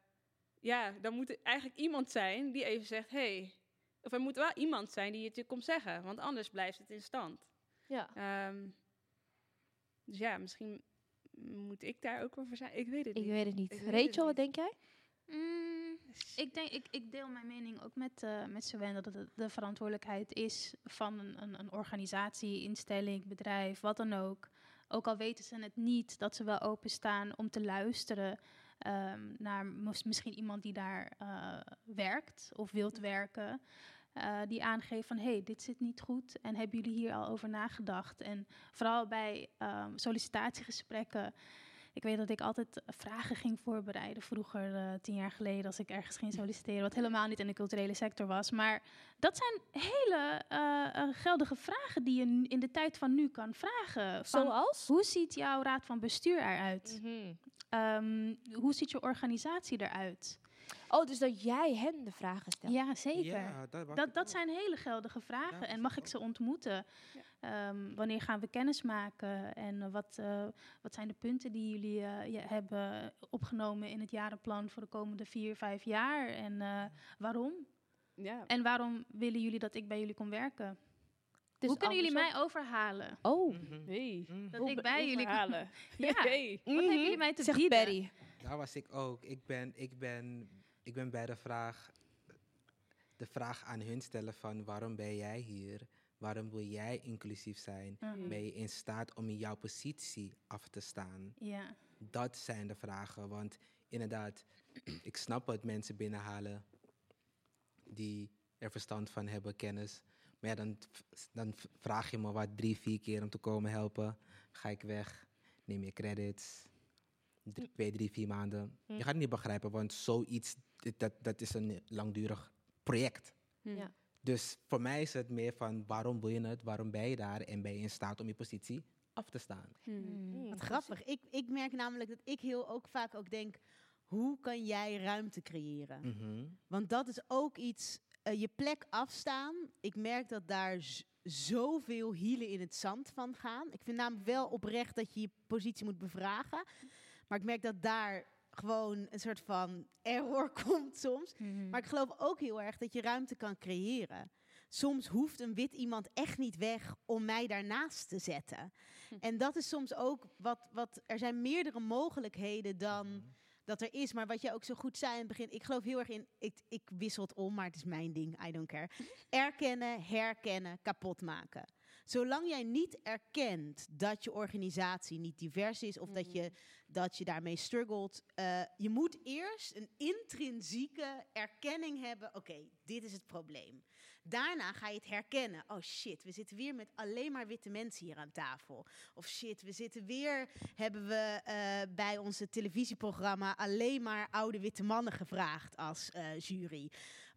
ja, dan moet er eigenlijk iemand zijn die even zegt, hey, of er moet wel iemand zijn die het je komt zeggen, want anders blijft het in stand. Ja. Ehm, dus ja, misschien moet ik daar ook wel voor zijn. Ik weet het Ik niet. weet het niet. Ik weet Rachel, wat denk jij? Mm, ik, denk, ik, ik deel mijn mening ook met, eh met Sven dat het de verantwoordelijkheid is van een, een, een organisatie, instelling, bedrijf, wat dan ook. Ook al weten ze het niet, dat ze wel openstaan om te luisteren ehm, naar mis- misschien iemand die daar eh, werkt of wilt werken. Eh, die aangeeft van, hé, hey, dit zit niet goed en hebben jullie hier al over nagedacht? En vooral bij ehm, sollicitatiegesprekken ik weet dat ik altijd vragen ging voorbereiden vroeger, eh, tien jaar geleden, als ik ergens ging solliciteren, wat helemaal niet in de culturele sector was. Maar dat zijn hele eh, geldige vragen die je in de tijd van nu kan vragen. Van, Zoals? Hoe ziet jouw raad van bestuur eruit? Mhm. Ehm, hoe ziet je organisatie eruit? Oh, dus dat jij hen de vragen stelt. Ja, zeker. Ja, dat dat, zijn hele geldige vragen. Ja, en mag ik ze ontmoeten? Ehm, wanneer gaan we kennis maken? En wat, eh, wat zijn de punten die jullie eh, je hebben opgenomen in het jarenplan voor de komende vier, vijf jaar? En eh, waarom? Ja. En waarom willen jullie dat ik bij jullie kom werken? Dus Hoe kunnen jullie mij overhalen? Oh. Hey. Dat Hoe ik bij jullie kom-. Ja. Hey. Wat hebben jullie mij te Zegt bieden? Barry. Daar was ik ook. Ik ben, ik ben, ik ben bij de vraag, de vraag aan hun stellen van waarom ben jij hier? Waarom wil jij inclusief zijn? Mhm. Ben je in staat om in jouw positie af te staan? Ja. Dat zijn de vragen. Want inderdaad, ik snap het mensen binnenhalen die er verstand van hebben, kennis. Maar ja, dan, dan vraag je me wat drie, vier keer om te komen helpen. Ga ik weg, neem je credits. Drie- twee, drie, vier maanden. Je gaat het niet begrijpen, want zoiets, dat, dat is een langdurig project. Hm. Ja. Dus voor mij is het meer van waarom wil je het, waarom ben je daar en ben je in staat om je positie af te staan. Mm, Wat grappig. Ik, ik merk namelijk dat ik heel ook vaak ook denk, hoe kan jij ruimte creëren? Mhm. Want dat is ook iets, eh, je plek afstaan. Ik merk dat daar zoveel hielen in het zand van gaan. Ik vind namelijk wel oprecht dat je je positie moet bevragen. Maar ik merk dat daar gewoon een soort van error komt soms. Mhm. Maar ik geloof ook heel erg dat je ruimte kan creëren. Soms hoeft een wit iemand echt niet weg om mij daarnaast te zetten. En dat is soms ook wat, wat er zijn meerdere mogelijkheden dan, dat er is. Maar wat je ook zo goed zei in het begin, ik geloof heel erg in, ik, ik wissel het om, maar het is mijn ding, I don't care. Erkennen, herkennen, kapot maken. Zolang jij niet erkent dat je organisatie niet divers is of dat, je, dat je daarmee struggelt, eh, je moet eerst een intrinsieke erkenning hebben. Oké, dit is het probleem. Daarna ga je het herkennen. Oh shit, we zitten weer met alleen maar witte mensen hier aan tafel. Of shit, we zitten weer, hebben we eh, bij onze televisieprogramma alleen maar oude witte mannen gevraagd als eh, jury.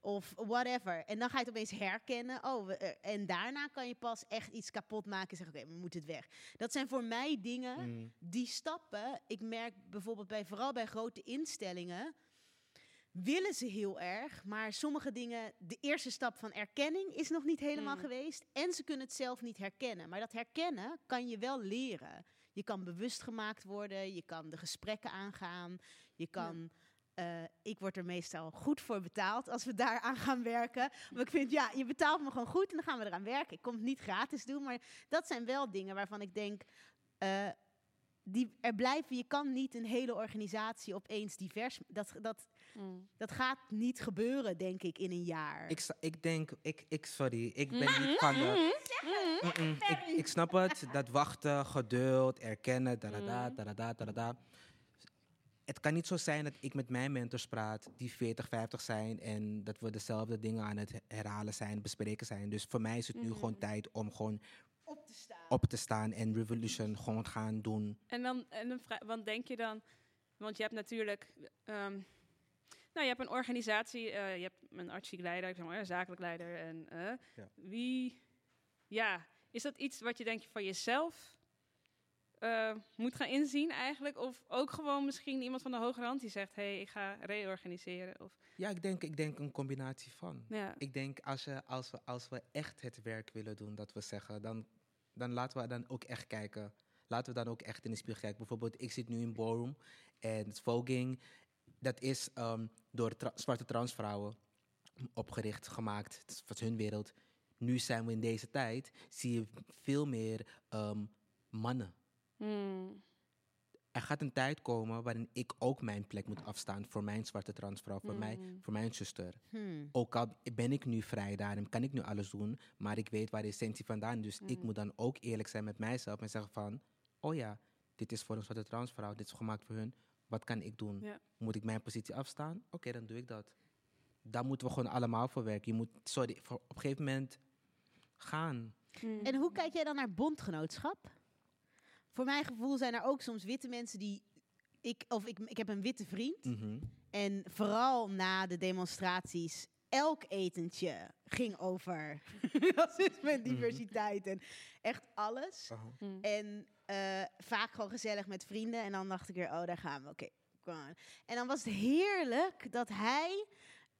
Of whatever. En dan ga je het opeens herkennen. Oh, we- eh, en daarna kan je pas echt iets kapot maken en zeggen: Oké, we moeten het weg. Dat zijn voor mij dingen, Mm. die stappen. Ik merk bijvoorbeeld bij, vooral bij grote instellingen willen ze heel erg, maar sommige dingen, de eerste stap van erkenning is nog niet helemaal Mm. geweest en ze kunnen het zelf niet herkennen. Maar dat herkennen kan je wel leren. Je kan bewust gemaakt worden, je kan de gesprekken aangaan, je kan. Eh, ik word er meestal goed voor betaald als we daaraan gaan werken. Maar ik vind, ja, je betaalt me gewoon goed en dan gaan we eraan werken. Ik kom het niet gratis doen, maar dat zijn wel dingen waarvan ik denk, eh, die er blijven. Je kan niet een hele organisatie opeens divers. Dat, dat, Mm. dat gaat niet gebeuren, denk ik, in een jaar. Ik, ik denk, ik, ik, sorry, ik ben niet van de... Mm-mm, ik, ik snap het, dat wachten, geduld, erkennen, da-da-da, da-da-da, da-da-da. Het kan niet zo zijn dat ik met mijn mentors praat die 40, 50 zijn en dat we dezelfde dingen aan het herhalen zijn, bespreken zijn. Dus voor mij is het nu gewoon tijd om gewoon op te staan. op te staan en Revolution gewoon gaan doen. En dan, en dan want denk je dan, want je hebt natuurlijk, ehm, nou je hebt een organisatie, eh, je hebt een artistiek leider, zeg maar, een zakelijk leider en eh, Ja. wie, ja, is dat iets wat je denk je van jezelf eh, moet gaan inzien eigenlijk, of ook gewoon misschien iemand van de hogere hand die zegt, hé, hey, ik ga reorganiseren, of Ja, ik denk, ik denk een combinatie van. ja, Ik denk als, je, als, we, als we echt het werk willen doen, dat we zeggen, dan, dan laten we dan ook echt kijken. Laten we dan ook echt in de spiegel kijken. Bijvoorbeeld, ik zit nu in Ballroom en het Voging, dat is ehm, door tra- zwarte transvrouwen opgericht, gemaakt. Het was hun wereld. Nu zijn we in deze tijd, zie je veel meer ehm, mannen. Hmm. Er gaat een tijd komen waarin ik ook mijn plek moet afstaan voor mijn zwarte transvrouw, voor, mij, Mm. voor mijn zuster. Hmm. Ook al ben ik nu vrij daarin, kan ik nu alles doen, maar ik weet waar de essentie vandaan is. Dus ik moet dan ook eerlijk zijn met mijzelf en zeggen van, oh ja, dit is voor een zwarte transvrouw, dit is gemaakt voor hun. Wat kan ik doen? Moet ik mijn positie afstaan? Oké, dan doe ik dat. Daar moeten we gewoon allemaal voor werken. Je moet, sorry, voor, op een gegeven moment gaan. Hmm. En hoe kijk jij dan naar bondgenootschap? Voor mijn gevoel zijn er ook soms witte mensen die. Ik, of ik, ik heb een witte vriend. Mhm. En vooral na de demonstraties, elk etentje ging over racisme en diversiteit en echt alles. Hmm. En eh, vaak gewoon gezellig met vrienden. En dan dacht ik weer, oh, daar gaan we. Oké, kom aan. En dan was het heerlijk dat hij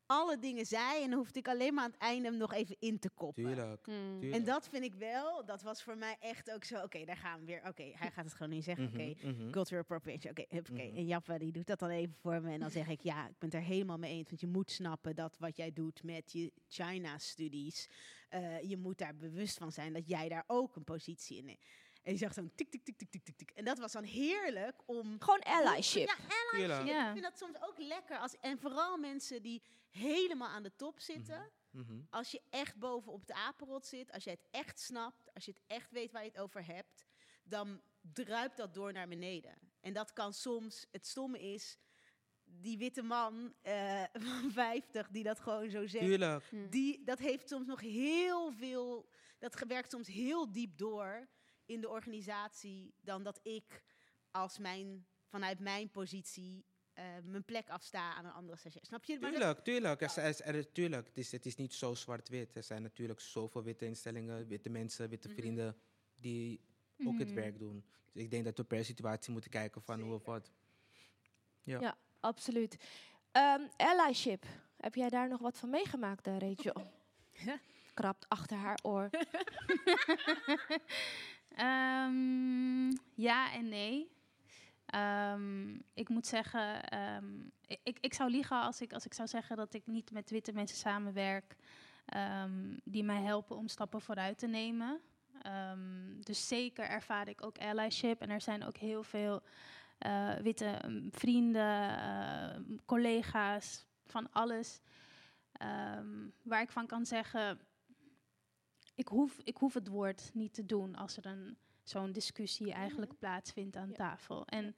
alle dingen zei. En dan hoefde ik alleen maar aan het einde hem nog even in te koppen. Tuurlijk. Hmm. tuurlijk. En dat vind ik wel, dat was voor mij echt ook zo, oké, daar gaan we weer. Oké, hij gaat het gewoon niet zeggen, Mhm, oké. mhm. Cultural appropriation, oké, huppakee. Mhm. En Jappa, die doet dat dan even voor me. En dan zeg ik, ja, ik ben het er helemaal mee eens. Want je moet snappen dat wat jij doet met je China-studies, eh, je moet daar bewust van zijn dat jij daar ook een positie in hebt. En die zag zo'n tik, tik, tik, tik, tik, tik, tik. En dat was dan heerlijk om... Gewoon allyship. Ja, allyship. Ja. Ik vind dat soms ook lekker. Als, en vooral mensen die helemaal aan de top zitten. Mhm. Als je echt boven op de apenrot zit, als je het echt snapt, als je het echt weet waar je het over hebt, dan druipt dat door naar beneden. En dat kan soms, het stomme is, die witte man eh, van 50 die dat gewoon zo zegt, Tuurlijk. die, dat heeft soms nog heel veel, dat werkt soms heel diep door in de organisatie dan dat ik als mijn, vanuit mijn positie eh, mijn plek afsta aan een andere stagiair. Snap je? Maar dat- Tuurlijk, tuurlijk. Er, er, er- tuurlijk. Het, is, het is niet zo zwart-wit. Er zijn natuurlijk zoveel witte instellingen, witte mensen, witte vrienden die ook het Mhm. werk doen. Dus ik denk dat we per situatie moeten kijken van hoe of wat. Ja. Ja. Absoluut. Ehm, allyship. Heb jij daar nog wat van meegemaakt, eh, Rachel? Krapt achter haar oor. Ehm, ja en nee. Ehm, ik moet zeggen, ehm, ik- ik, zou liegen als ik, als ik zou zeggen dat ik niet met witte mensen samenwerk die mij helpen om stappen vooruit te nemen. Dus zeker ervaar ik ook allyship en er zijn ook heel veel eh, witte vrienden, collega's, van alles. Waar ik van kan zeggen, ik hoef, ik hoef het woord niet te doen als er een, zo'n discussie eigenlijk plaatsvindt aan tafel. En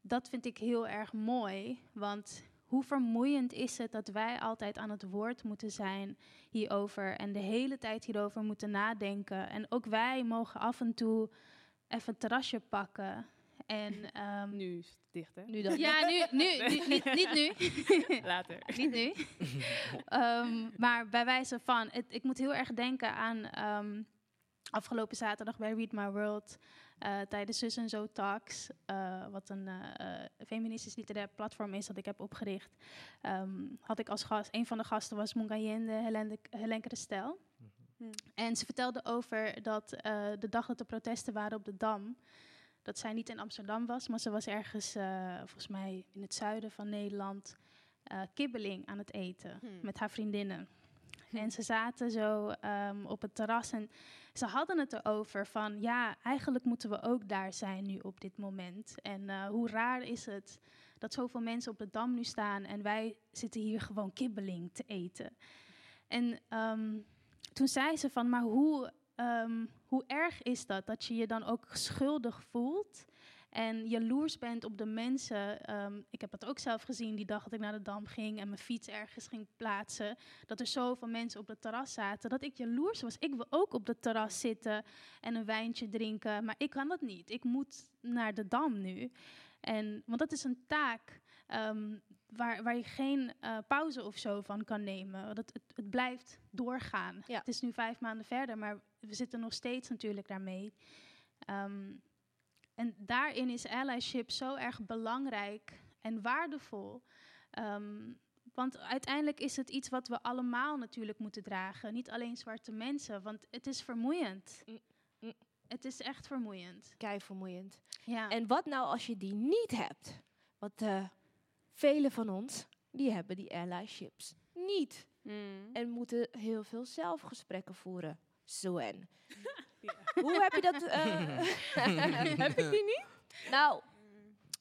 dat vind ik heel erg mooi, want hoe vermoeiend is het dat wij altijd aan het woord moeten zijn hierover en de hele tijd hierover moeten nadenken. En ook wij mogen af en toe even een terrasje pakken. En, ehm, Nu is het dicht, hè? nu dan. Ja, nu, nu, nu niet, niet nu. Later. niet nu. Ehm, maar bij wijze van, het, ik moet heel erg denken aan ehm, afgelopen zaterdag bij Read My World eh, tijdens Zus en Zo Talks, eh, wat een eh, feministisch literair platform is dat ik heb opgericht. had ik als gast, een van de gasten was Mungayende Helen, Helen Christel. En ze vertelde over dat de dag dat de protesten waren op de Dam, dat zij niet in Amsterdam was, maar ze was ergens, eh, volgens mij in het zuiden van Nederland, eh, kibbeling aan het eten met haar vriendinnen. En ze zaten zo ehm, op het terras en ze hadden het erover van, ja, eigenlijk moeten we ook daar zijn nu op dit moment. En eh, hoe raar is het dat zoveel mensen op de Dam nu staan en wij zitten hier gewoon kibbeling te eten. En ehm, toen zei ze van, maar hoe, ehm, hoe erg is dat? Dat je je dan ook schuldig voelt en jaloers bent op de mensen. Ehm, ik heb het ook zelf gezien die dag dat ik naar de Dam ging en mijn fiets ergens ging plaatsen. Dat er zoveel mensen op het terras zaten, dat ik jaloers was. Ik wil ook op het terras zitten en een wijntje drinken, maar ik kan dat niet. Ik moet naar de Dam nu. En, want dat is een taak ehm, waar, waar je geen eh, pauze of zo van kan nemen. Dat, het, het blijft doorgaan. Het is nu vijf maanden verder, maar we zitten nog steeds natuurlijk daarmee. Ehm, en daarin is allyship zo erg belangrijk en waardevol. Ehm, want uiteindelijk is het iets wat we allemaal natuurlijk moeten dragen. Niet alleen zwarte mensen, want het is vermoeiend. Het is echt vermoeiend. Kei vermoeiend. Ja. En wat nou als je die niet hebt? Want eh velen van ons, die hebben die allyships niet. En moeten heel veel zelfgesprekken voeren. Zoen. Hoe heb je dat? eh, heb ik die niet? Nou,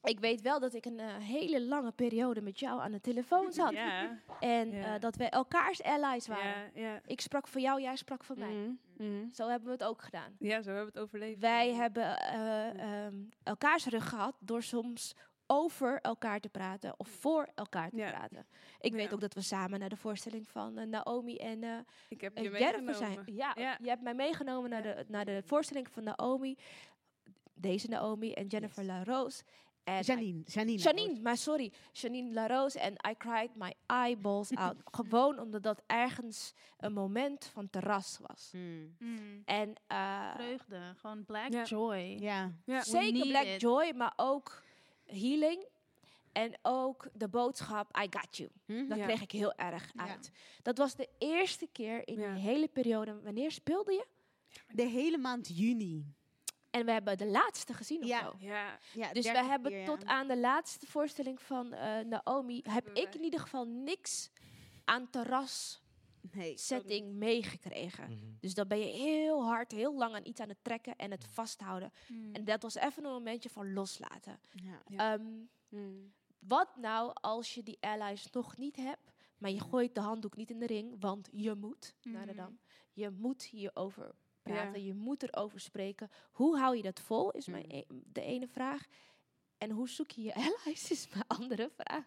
ik weet wel dat ik een eh, hele lange periode met jou aan de telefoon zat. Ja. En Ja. eh, dat wij elkaars allies waren. Ja, ja. Ik sprak voor jou, jij sprak voor mij. Mhm. Zo hebben we het ook gedaan. Ja, zo hebben we het overleefd. Wij hebben eh, ehm, elkaars rug gehad door soms over elkaar te praten of voor elkaar te praten. Ik weet ook dat we samen naar de voorstelling van eh, Naomi en eh Ik heb je Jennifer zijn. meegenomen. Ja, je hebt mij meegenomen naar, de, naar de voorstelling van Naomi. Deze Naomi en Jennifer La Rose. En Janine, Janine. Janine, maar sorry. Janine La Rose. En I cried my eyeballs out. Gewoon omdat dat ergens een moment van terras was. En eh, Vreugde, gewoon black joy. Ja. Zeker Black it. Joy, maar ook healing. En ook de boodschap I got you. Dat Ja. kreeg ik heel erg uit. Dat was de eerste keer in die hele periode. Wanneer speelde je? De hele maand juni. En we hebben de laatste gezien of Ja. zo. Ja. Ja, Dus we hebben keer, ja. tot aan de laatste voorstelling van eh, Naomi... heb ik in ieder geval niks aan terras Nee. setting meegekregen. Dus dan ben je heel hard, heel lang aan iets aan het trekken en het vasthouden. En dat was even een momentje van loslaten. Ja. Ehm, wat nou als je die allies nog niet hebt, maar je gooit de handdoek niet in de ring, want je moet naar de dam. Je moet hierover praten, je moet erover spreken. Hoe hou je dat vol, is mijn e- de ene vraag. En hoe zoek je je allies, is mijn andere vraag.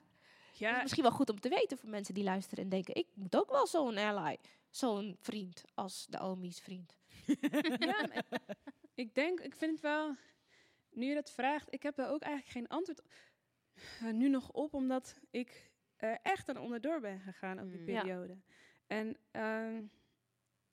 Ja. Dat is misschien wel goed om te weten voor mensen die luisteren en denken, ik moet ook wel zo'n ally, zo'n vriend als de Omi's vriend. ja, ik denk, ik vind het wel, nu je dat vraagt, ik heb er ook eigenlijk geen antwoord nu nog op, omdat ik echt aan onderdoor ben gegaan op die Mm. Ja. periode. En, ehm,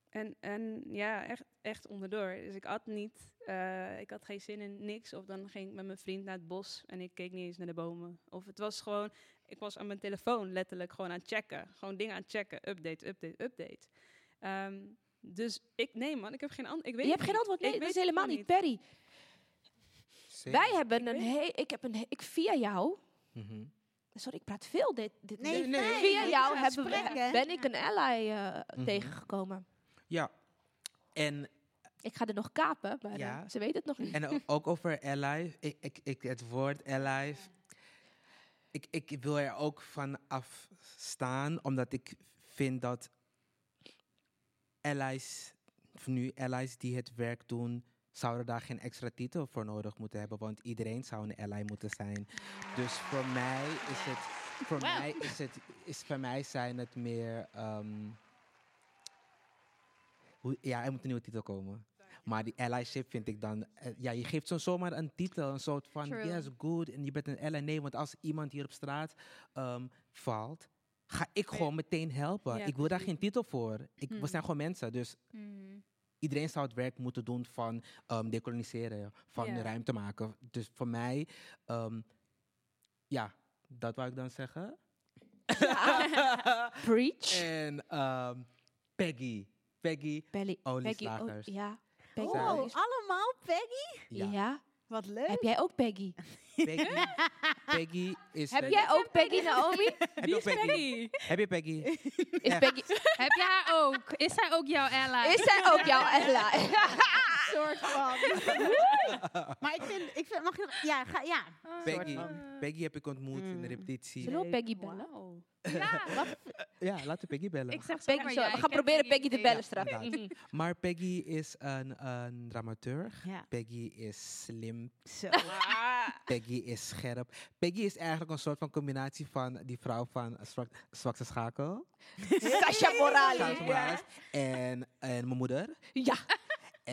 en, en ja, echt, echt onderdoor. Dus ik had niet, eh, ik had geen zin in niks. Of dan ging ik met mijn vriend naar het bos en ik keek niet eens naar de bomen. Of het was gewoon, ik was aan mijn telefoon letterlijk gewoon aan het checken. Gewoon dingen aan het checken. Update, update, update. Ehm, dus ik, nee man, ik heb geen antwoord. Ik weet je hebt geen antwoord, nee, Ik dat is helemaal niet. Perry, wij hebben een he ik heb een ik via jou. Mhm. Sorry, ik praat veel dit. dit Nee, dit- nee, via nee, jou nee, hebben we, ben ik een ally eh, Mhm. tegengekomen. Ja, en Ik ga er nog kapen, maar Ja. eh, ze weet het nog niet. En ook over ally, ik, ik, ik, het woord ally. Ik, ik wil er ook van afstaan, omdat ik vind dat allies, nu allies die het werk doen, zouden daar geen extra titel voor nodig moeten hebben, want iedereen zou een ally moeten zijn. Dus voor mij is het, voor Wow. mij is het, is voor mij zijn het meer, ehm, hoe, ja, er moet een nieuwe titel komen. Maar die allyship vind ik dan, eh, ja, je geeft zo zomaar een titel, een soort van, True. yes, good, en je bent een ally. Nee, want als iemand hier op straat ehm, valt, ga ik gewoon meteen helpen. Ja, ik wil daar geen titel voor. Ik, We Hmm. zijn gewoon mensen, dus Hmm. iedereen zou het werk moeten doen van ehm, decoloniseren, van de ruimte maken. Dus voor mij, ehm, ja, dat wou ik dan zeggen. Preach. En Peggy. Peggy, Belly, olieslagers. oh, ja. Peggy. Oh, allemaal Peggy? ja. Ja. Wat leuk. Heb jij ook Peggy? Peggy, Peggy is... Heb jij ook Peggy, Naomi? Heb je ook Peggy? Heb je Peggy? Is? Peggy... Heb je haar ook? Is zij ook jouw ally? Is zij ook jouw ally? soort van. maar ik vind, ik vind, mag je nog, ja, ga, ja. Peggy, Peggy heb ik ontmoet in de repetitie. Zullen we Peggy bellen? Ja. Ja, laten we Peggy bellen. Ik zeg Peggy, zomaar zo, ja. we ik gaan proberen Peggy te bellen straks. Inderdaad. Maar Peggy is een, een dramaturg. Ja. Peggy is slim. Zo. Peggy is scherp. Peggy is eigenlijk een soort van combinatie van die vrouw van Zwak- Zwakse Schakel. Sasha Morales. Sasha Morales. En, en mijn moeder. Ja.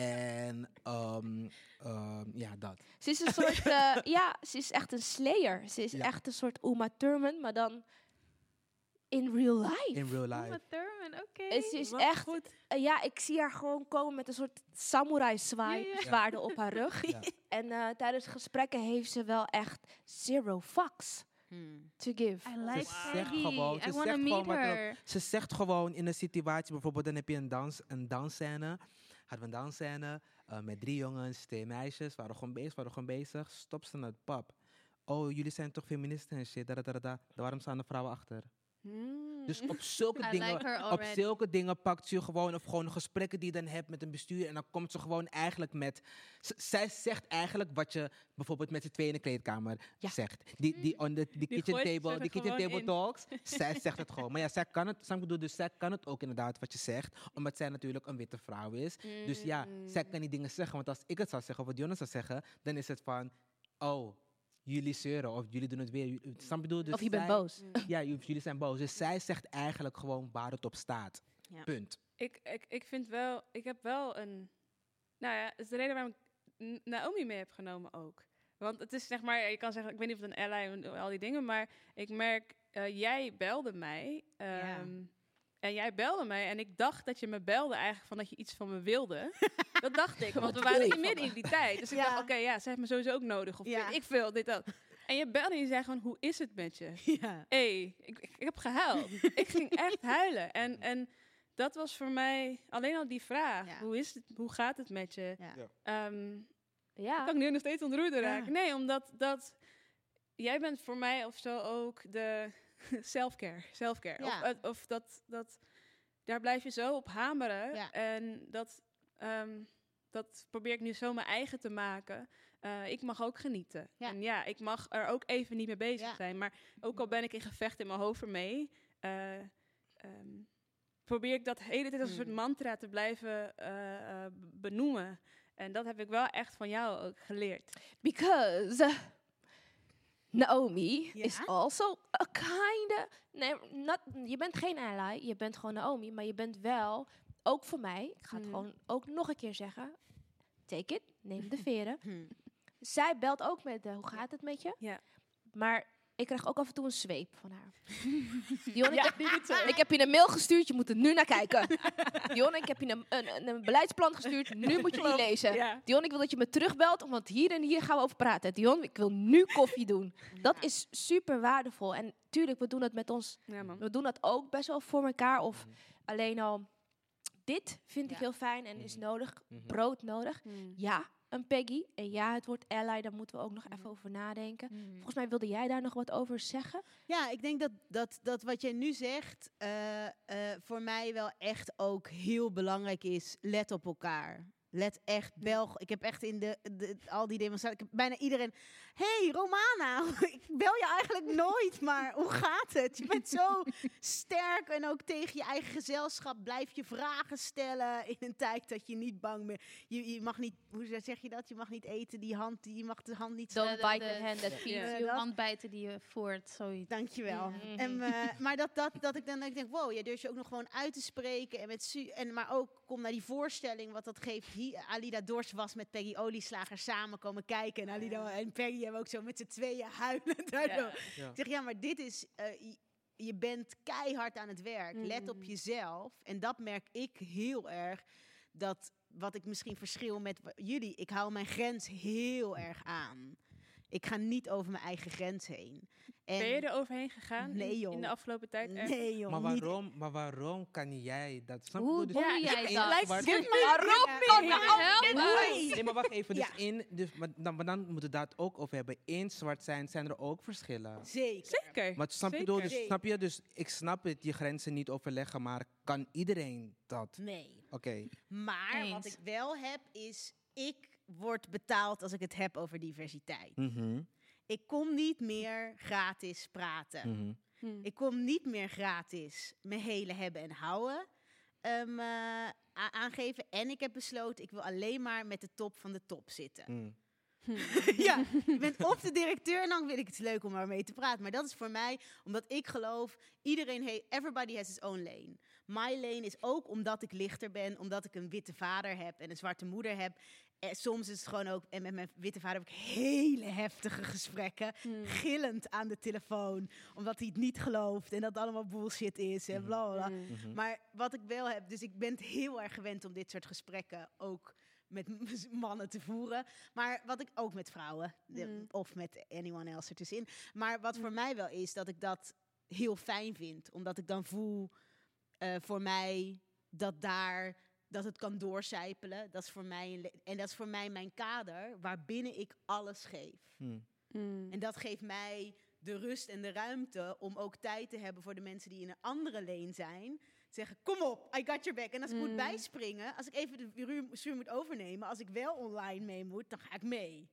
En ehm, ehm, ja, dat. Ze is een soort, eh, ja, ze is echt een slayer. Ze is Ja. echt een soort Uma Thurman, maar dan in real life. In real life. Uma Thurman, oké. En ze is Wat echt, goed. eh, ja, ik zie haar gewoon komen met een soort samurai zwaai, Ja, ja. zwaarden op haar rug. Ja. En eh, tijdens gesprekken heeft ze wel echt zero fucks to give. I Ze like zegt Peggy. gewoon, ze zegt gewoon wat Ze zegt gewoon in een situatie, bijvoorbeeld dan heb je een, dans, een dansscène. We een dansscène eh, met drie jongens, twee meisjes, waren gewoon bezig, waren gewoon bezig. Stop ze naar het pap. Oh, jullie zijn toch feministen en shit, da, da, da, da. Waarom staan er vrouwen achter? Dus op zulke, I dingen, like op zulke dingen pakt ze je gewoon, of gewoon gesprekken die je dan hebt met een bestuur. En dan komt ze gewoon eigenlijk met. zij zegt eigenlijk wat je bijvoorbeeld met z'n tweeën in de kleedkamer zegt. Die, die, on the, die, kitchen table, die kitchen table in. talks. zij zegt het gewoon. Maar ja, zij kan het, ik bedoel? dus zij kan het ook inderdaad wat je zegt. Omdat zij natuurlijk een witte vrouw is. Dus ja, zij kan die dingen zeggen. Want als ik het zou zeggen, of wat Jonas zou zeggen, dan is het van. Oh, jullie zeuren of jullie doen het weer. Snap bedoel? Dus Of je bent boos. Ja, jullie zijn boos. Dus zij zegt eigenlijk gewoon waar het op staat. Ja. Punt. Ik, ik, ik vind wel, ik heb wel een. Nou ja, dat is de reden waarom ik Naomi mee heb genomen ook. Want het is zeg maar, je kan zeggen, ik weet niet of het een ally en al die dingen, maar ik merk, eh, jij belde mij. ehm, En jij belde mij en ik dacht dat je me belde eigenlijk van dat je iets van me wilde. dat dacht ik, want we waren in midden in die tijd. Dus ik Ja. dacht, oké, ja, ze heeft me sowieso ook nodig. Of Ja. ik veel, dit, dat. En je belde en je zei gewoon, hoe is het met je? Ja. hey, ik, ik, ik heb gehuild. ik ging echt huilen. En, en dat was voor mij alleen al die vraag. Ja. Hoe, is het, hoe gaat het met je? Ja. Ehm, Ja. kan ik nu nog steeds ontroerd Ja. raken? Nee, omdat dat, jij bent voor mij of zo ook de self-care. self-care. Of, Ja. of dat, dat, daar blijf je zo op hameren. Ja. En dat, ehm, dat probeer ik nu zo mijn eigen te maken. Eh, ik mag ook genieten. Ja. En ja, ik mag er ook even niet mee bezig zijn. Maar ook al ben ik in gevecht in mijn hoofd ermee, eh, ehm, probeer ik dat hele tijd als een soort Hmm. mantra te blijven eh, benoemen. En dat heb ik wel echt van jou ook geleerd. Because Naomi Ja? is also a kinda... Nee, not, je bent geen ally, je bent gewoon Naomi. Maar je bent wel, ook voor mij, ik ga het Mhm. gewoon ook nog een keer zeggen. Take it, neem de veren. Hm. Zij belt ook met de, hoe gaat het met je? Ja. Maar ik krijg ook af en toe een zweep van haar. Dion, ik, Ja, heb, zo. ik heb je een mail gestuurd, je moet er nu naar kijken. Dion, ik heb je een, een, een, beleidsplan gestuurd, nu moet je die lezen. Ja. Dion, ik wil dat je me terugbelt, want hier en hier gaan we over praten. Dion, ik wil nu koffie doen. Dat is super waardevol. En tuurlijk, we doen dat met ons. Ja, man. We doen dat ook best wel voor elkaar. Of alleen al, dit vind ik heel fijn en is nodig. Mhm. Brood nodig. Mm. Ja, een Peggy. En ja, het woord ally, daar moeten we ook nog even over nadenken. Volgens mij wilde jij daar nog wat over zeggen. Ja, ik denk dat, dat, dat wat jij nu zegt eh, eh, voor mij wel echt ook heel belangrijk is. Let op elkaar. Let echt Belg. Ik heb echt in de, de, al die demonstraties. Ik heb bijna iedereen. Hey Romana, ik bel je eigenlijk nooit, maar hoe gaat het? Je bent zo sterk en ook tegen je eigen gezelschap blijf je vragen stellen in een tijd dat je niet bang bent. Je, je mag niet, hoe zeg je dat? Je mag niet eten, die hand, die- je mag de hand niet Don't bite the hand that feeds you. Handbijten die je voert, zoiets. Dankjewel. En, eh, maar dat, dat, dat ik dan denk, wow, je durft je ook nog gewoon uit te spreken. En met su en, maar ook kom naar die voorstelling, wat dat geeft. Hier, Alida Dors was met Peggy Olieslager samen komen kijken. En Alida en Peggy hebben ook zo met z'n tweeën. Ja. Ik zeg, ja, maar dit is... eh, je- bent keihard aan het werk. Let op jezelf. En dat merk ik heel erg. Dat wat ik misschien verschil met jullie. Ik hou mijn grens heel erg aan. Ik ga niet over mijn eigen grens heen. En Ben je er overheen gegaan Nee, in, joh. in de afgelopen tijd? echt? Nee, joh. Maar waarom, maar waarom kan jij dat? Snap je? Hoe Dus doe in jij dat? Waarom niet? Help Nee, maar wacht even. Dus Ja. in, dus, maar, dan, maar dan moeten we dat ook over hebben. In zwart zijn zijn er ook verschillen. Zeker. Zeker. Maar snap je, Zeker. door, dus, snap je? Dus ik snap het, je grenzen niet overleggen, maar kan iedereen dat? Nee. Oké. Maar wat ik wel heb is, ik word betaald als ik het heb over diversiteit. Mhm, Ik kom niet meer gratis praten. mhm. Hm. Ik kom niet meer gratis mijn hele hebben en houden ehm, eh, aangeven. En ik heb besloten, ik wil alleen maar met de top van de top zitten. Mm. ja, je bent of de directeur en dan vind ik het leuk om mee te praten. Maar dat is voor mij, omdat ik geloof, iedereen heeft, everybody has his own lane. My lane is ook omdat ik lichter ben, omdat ik een witte vader heb en een zwarte moeder heb. En soms is het gewoon ook, en met mijn witte vader heb ik hele heftige gesprekken, gillend aan de telefoon, omdat hij het niet gelooft en dat het allemaal bullshit is en bla bla. bla. Mhm. Maar wat ik wel heb, dus ik ben het heel erg gewend om dit soort gesprekken ook met mannen te voeren. Maar wat ik ook met vrouwen, de- Mm. of met anyone else ertussenin. Maar wat voor mij wel is, dat ik dat heel fijn vind. Omdat ik dan voel eh, voor mij dat daar dat het kan doorcijpelen. Dat is voor mij en dat is voor mij mijn kader waarbinnen ik alles geef. Mm. En dat geeft mij de rust en de ruimte om ook tijd te hebben voor de mensen die in een andere leen zijn. Te zeggen, kom op, I got your back. En als ik moet Mm. bijspringen, als ik even de zuur moet overnemen, als ik wel online mee moet, dan ga ik mee.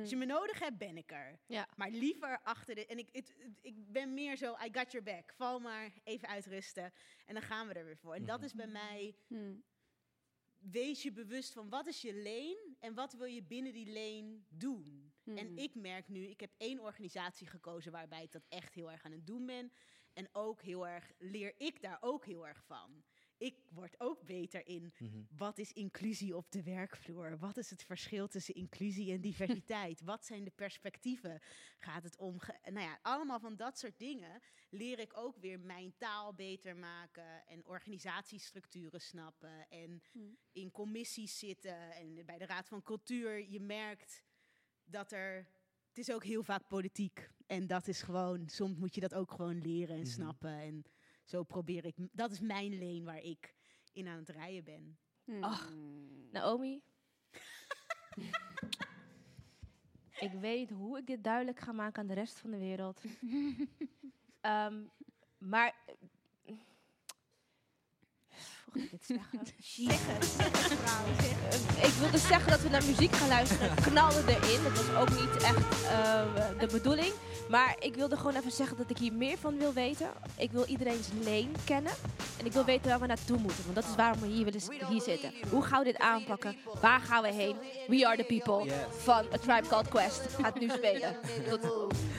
Als je me nodig hebt, ben ik er. Ja. Maar liever achter de... En ik, het, het- ik ben meer zo, I got your back. Val maar even uitrusten. En dan gaan we er weer voor. En dat is bij mij... Wees je bewust van wat is je leen en wat wil je binnen die leen doen. En ik merk nu, ik heb één organisatie gekozen waarbij ik dat echt heel erg aan het doen ben. En ook heel erg, leer ik daar ook heel erg van. Ik word ook beter in wat is inclusie op de werkvloer? Wat is het verschil tussen inclusie en diversiteit? wat zijn de perspectieven? Gaat het om, nou ja, allemaal van dat soort dingen leer ik ook weer mijn taal beter maken en organisatiestructuren snappen en in commissies zitten en bij de Raad van Cultuur. Je merkt dat er, het is ook heel vaak politiek en dat is gewoon, soms moet je dat ook gewoon leren en Mhm. snappen en zo probeer ik, dat is mijn leen waar ik in aan het rijden ben. Ach, Naomi. ik weet niet hoe ik dit duidelijk ga maken aan de rest van de wereld. Ehm, maar... ik dit zeggen? Zeg het, zeg het vrouw, zeg het. Eh, ik wilde zeggen dat we naar muziek gaan luisteren. Knallen erin. Dat was ook niet echt eh, de bedoeling. Maar ik wilde gewoon even zeggen dat ik hier meer van wil weten. Ik wil iedereen's leen kennen. En ik wil weten waar we naartoe moeten. Want dat is waarom we hier, willen, hier zitten. Hoe gaan we dit aanpakken? Waar gaan we heen? We are the people van A Tribe Called Quest. Gaat nu spelen. Tot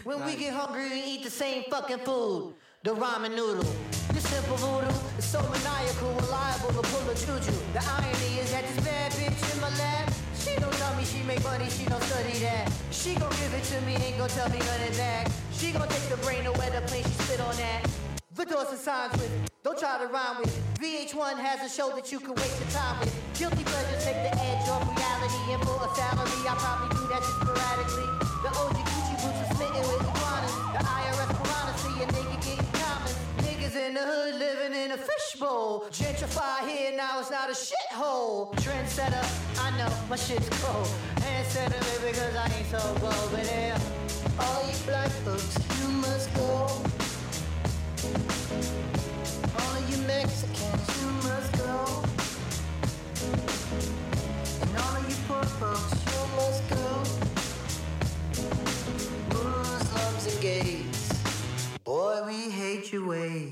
When we get hungry, we eat the same fucking food. The ramen noodle. Simple voodoo is so maniacal reliable liable to pull a juju. The irony is that this bad bitch in my lap, she don't tell me she make money, she don't study that. She gon' give it to me, ain't gon' tell me nothing back. She gon' take the brain away the plane, she spit on that. Vidors and signs with it. Don't try to rhyme with it. VH1 has a show that you can waste your time with. Guilty pleasures take the edge off reality. And for a salary, I probably do that just sporadically. The OG fishbowl. Gentrify here, now it's not a shithole. Trendsetter, I know my shit's cold. Hand set up cause I ain't so bold. But yeah, all you black folks, you must go. All you Mexicans, you must go. And all you poor folks, you must go. Muslims slums and gays, Boy, we hate your ways.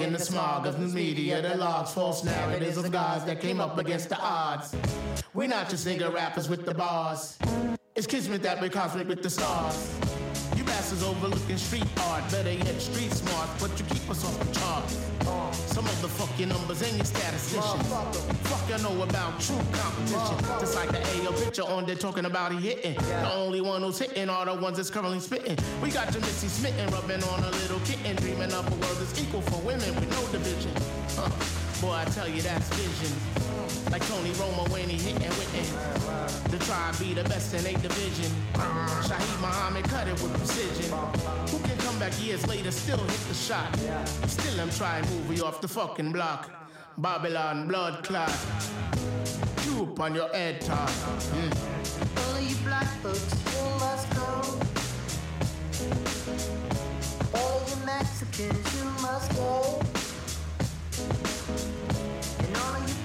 In the smog of news media that logs false narratives of guys that came up against the odds. We're not just nigga rappers with the bars. It's kismet that we're cosmic with the stars. Overlooking street art, better yet street smart, but you keep us off the charts. Some of the fucking numbers ain't your statistician. Fuck you know about true competition. Just like the AO picture on there talking about he hitting. The only one who's hitting are the ones that's currently spitting. We got your Missy smitten, rubbing on a little kitten, dreaming up a world that's equal for women with no division. Huh. Boy, I tell you that's vision. Like Tony Romo when he hitting with it. The tribe be the best in eight division. Shaheed Muhammad cut it with precision. Who can come back years later, still hit the shot? Still I'm trying movie off the fucking block. Babylon blood clot. You on your head top. Mm. All you black folks, you must go. All you Mexicans, you must go.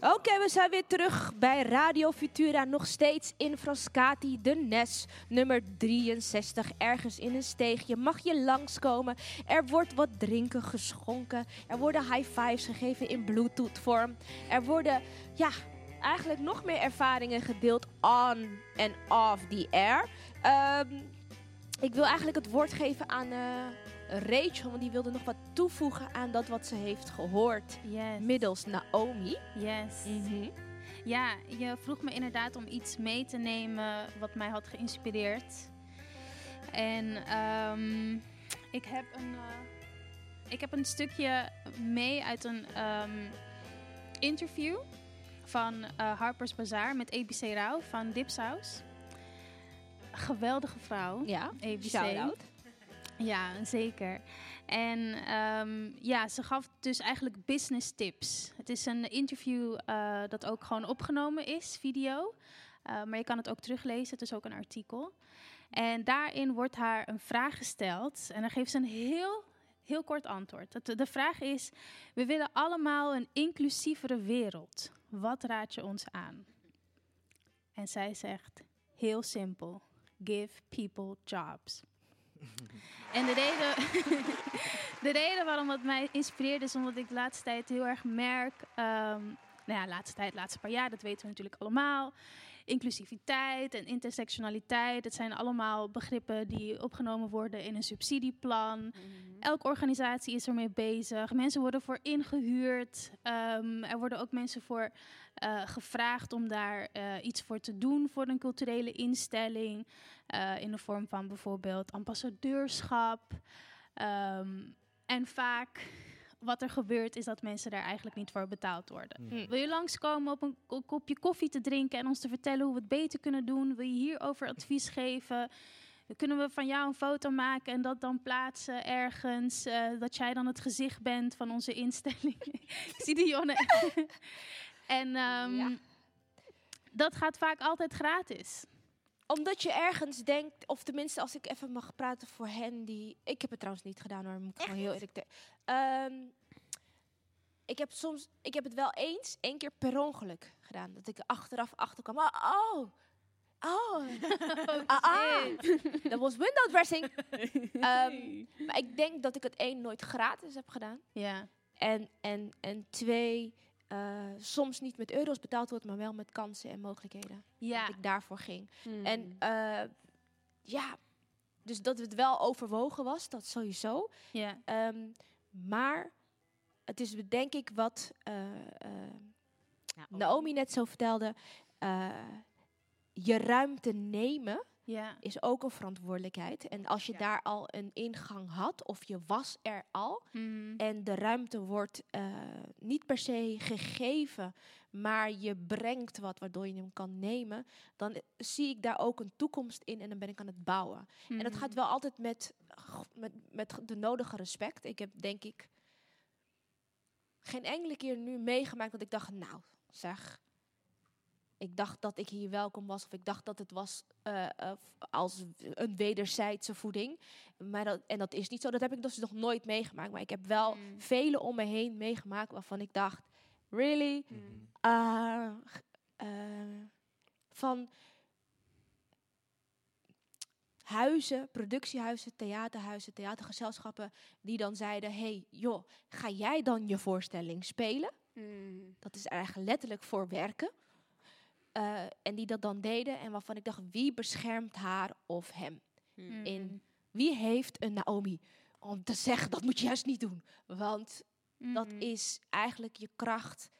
Oké, we zijn weer terug bij Radio Futura. Nog steeds in Frascati, de Nes, nummer 63. Ergens in een steegje mag je langskomen. Er wordt wat drinken geschonken. Er worden high fives gegeven in Bluetooth-vorm. Er worden, ja, eigenlijk nog meer ervaringen gedeeld on en off the air. Ehm, ik wil eigenlijk het woord geven aan eh, Rachel, want die wilde nog wat toevoegen aan dat wat ze heeft gehoord middels Naomi. Yes. Mhm. Ja, je vroeg me inderdaad om iets mee te nemen wat mij had geïnspireerd. En ehm, ik, heb een, eh, ik heb een stukje mee uit een ehm, interview van eh, Harper's Bazaar met ABC Rauw van Dipsaus. Geweldige vrouw. Ja, ABC. shout-out. Ja, zeker. En ehm, ja, ze gaf dus eigenlijk business tips. Het is een interview eh, dat ook gewoon opgenomen is, video. Eh, maar je kan het ook teruglezen, het is ook een artikel. En daarin wordt haar een vraag gesteld. En dan geeft ze een heel, heel kort antwoord. De vraag is, we willen allemaal een inclusievere wereld. Wat raad je ons aan? En zij zegt, heel simpel, give people jobs. En de reden, de reden waarom het mij inspireert is omdat ik de laatste tijd heel erg merk. ehm, nou ja, laatste tijd, laatste paar jaar, dat weten we natuurlijk allemaal. Inclusiviteit en intersectionaliteit, dat zijn allemaal begrippen die opgenomen worden in een subsidieplan. Elke organisatie is ermee bezig. Mensen worden voor ingehuurd. Ehm, er worden ook mensen voor eh, gevraagd om daar eh, iets voor te doen voor een culturele instelling. eh, in de vorm van bijvoorbeeld ambassadeurschap. Ehm, en vaak wat er gebeurt is dat mensen daar eigenlijk niet voor betaald worden. Hm. Wil je langskomen op een ko- kopje koffie te drinken en ons te vertellen hoe we het beter kunnen doen? Wil je hierover advies geven? Kunnen we van jou een foto maken en dat dan plaatsen ergens? eh, dat jij dan het gezicht bent van onze instelling. Ik zie die Jonne. en ehm, dat gaat vaak altijd gratis. Omdat je ergens denkt, of tenminste als ik even mag praten voor hen die... Ik heb het trouwens niet gedaan hoor, moet ik gewoon heel eerlijk Ehm, ik heb soms, ik heb het wel eens, één keer per ongeluk gedaan. Dat ik er achteraf achter kwam. Oh, oh, oh. ah, ah. Dat was window dressing. Ehm, maar ik denk dat ik het één nooit gratis heb gedaan. Ja. En, en, en twee, eh, soms niet met euro's betaald wordt, maar wel met kansen en mogelijkheden. Ja. Dat ik daarvoor ging. Hmm. En eh, ja, dus dat het wel overwogen was, dat sowieso. Ja. Ehm, maar het is denk ik wat eh, eh, Naomi net zo vertelde. je ruimte nemen Ja. is ook een verantwoordelijkheid. En als je daar al een ingang had, of je was er al, Mhm. en de ruimte wordt eh, niet per se gegeven, maar je brengt wat waardoor je hem kan nemen, dan zie ik daar ook een toekomst in en dan ben ik aan het bouwen. En dat gaat Mhm. wel altijd met, met, met de nodige respect. Ik heb denk ik geen enkele keer nu meegemaakt dat ik dacht, nou zeg, ik dacht dat ik hier welkom was. Of ik dacht dat het was eh, eh, als een wederzijdse voeding. Maar dat, en dat is niet zo. Dat heb ik dus nog nooit meegemaakt. Maar ik heb wel Mm. vele om me heen meegemaakt waarvan ik dacht... Really? Ah, g- eh, van huizen, productiehuizen, theaterhuizen, theatergezelschappen... die dan zeiden, hey, joh, ga jij dan je voorstelling spelen? Dat is eigenlijk letterlijk voor werken. Eh, en die dat dan deden en waarvan ik dacht, wie beschermt haar of hem? Mm. In wie heeft een Naomi om te zeggen, dat moet je juist niet doen. Want dat Mhm. is eigenlijk je kracht,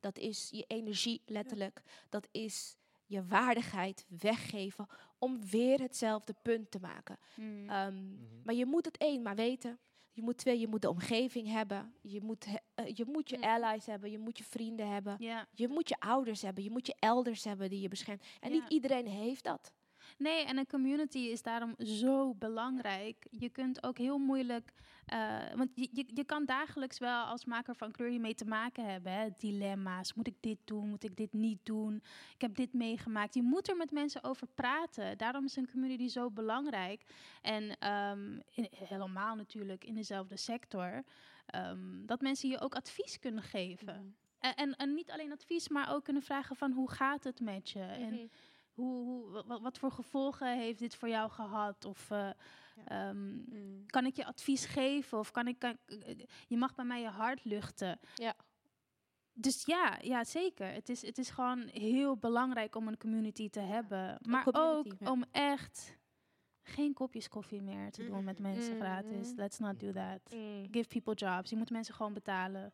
dat is je energie letterlijk, dat is je waardigheid weggeven om weer hetzelfde punt te maken. Mm. Ehm, Maar je moet het één maar weten. Je moet twee, je moet de omgeving hebben. Je moet, he- eh, je, moet je allies hebben. Je moet je vrienden hebben. Ja. Je moet je ouders hebben. Je moet je elders hebben die je beschermt. En Ja. niet iedereen heeft dat. Nee, en een community is daarom zo belangrijk. Je kunt ook heel moeilijk, eh, want je, je, je kan dagelijks wel als maker van kleur hiermee te maken hebben. Hè? Dilemma's, moet ik dit doen, moet ik dit niet doen? Ik heb dit meegemaakt. Je moet er met mensen over praten. Daarom is een community zo belangrijk. En ehm, in- helemaal natuurlijk in dezelfde sector. ehm, dat mensen je ook advies kunnen geven. En, en, en niet alleen advies, maar ook kunnen vragen van hoe gaat het met je? En hoe, hoe, wa- wat voor gevolgen heeft dit voor jou gehad? Of eh, ehm, kan ik je advies geven? Of kan ik, kan, je mag bij mij je hart luchten. Ja. Dus ja, ja, zeker. Het is, het is gewoon heel belangrijk om een community te hebben. Maar ook ja. om echt geen kopjes koffie meer te doen met mensen gratis. Let's not do that. Give people jobs. Je moet mensen gewoon betalen.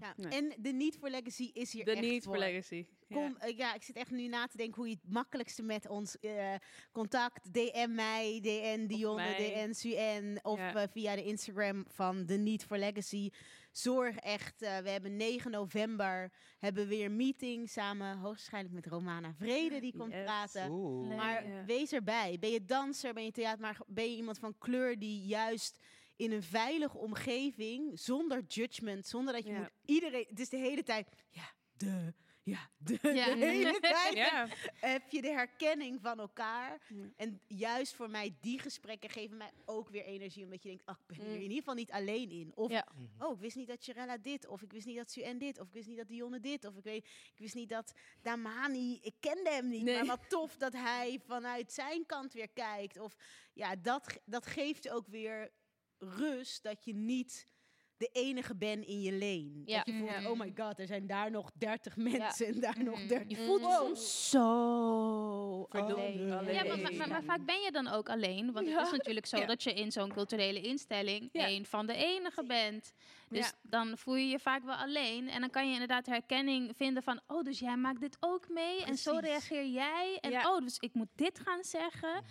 Ja. Nee. En de Need for Legacy is hier De echt Need voor. for Legacy. Kom, eh, ja, ik zit echt nu na te denken hoe je het makkelijkste met ons eh, contact, DM mij, DN Dionne. DN Suen of Ja. eh, via de Instagram van The Need for Legacy. Zorg echt, eh, we hebben 9 november, hebben we weer een meeting samen, hoogstwaarschijnlijk met Romana Vrede die komt Yes. praten. Oeh. Maar wees erbij. Ben je danser, ben je theater, maar ben je iemand van kleur die juist in een veilige omgeving, zonder judgment, zonder dat je Ja. moet iedereen, het is de hele tijd, ja, de, ja, de, Ja. de hele tijd Ja. heb je de herkenning van elkaar. Ja. En juist voor mij, die gesprekken geven mij ook weer energie, omdat je denkt, ach, ik ben hier Mm. in ieder geval niet alleen in. Of, Ja. oh, ik wist niet dat Jirella dit, of ik wist niet dat Suen dit, of ik wist niet dat Dionne dit, of ik, weet, ik wist niet dat Damani, ik kende hem niet, Nee. maar wat tof dat hij vanuit zijn kant weer kijkt. Of ja, dat, dat geeft ook weer rust dat je niet de enige bent in je. Ja. Dat je voelt, Ja. oh my god, er zijn daar nog 30 mensen en daar nog Mhm. 30. Je voelt je Wow. soms zo alleen. alleen. Ja, maar, maar, maar, maar vaak ben je dan ook alleen. Want het is natuurlijk zo Ja. dat je in zo'n culturele instelling Ja. één van de enige bent. Dus Ja. dan voel je je vaak wel alleen. En dan kan je inderdaad herkenning vinden van... oh, dus jij maakt dit ook mee. En zo reageer jij. En Ja. oh, dus ik moet dit gaan zeggen.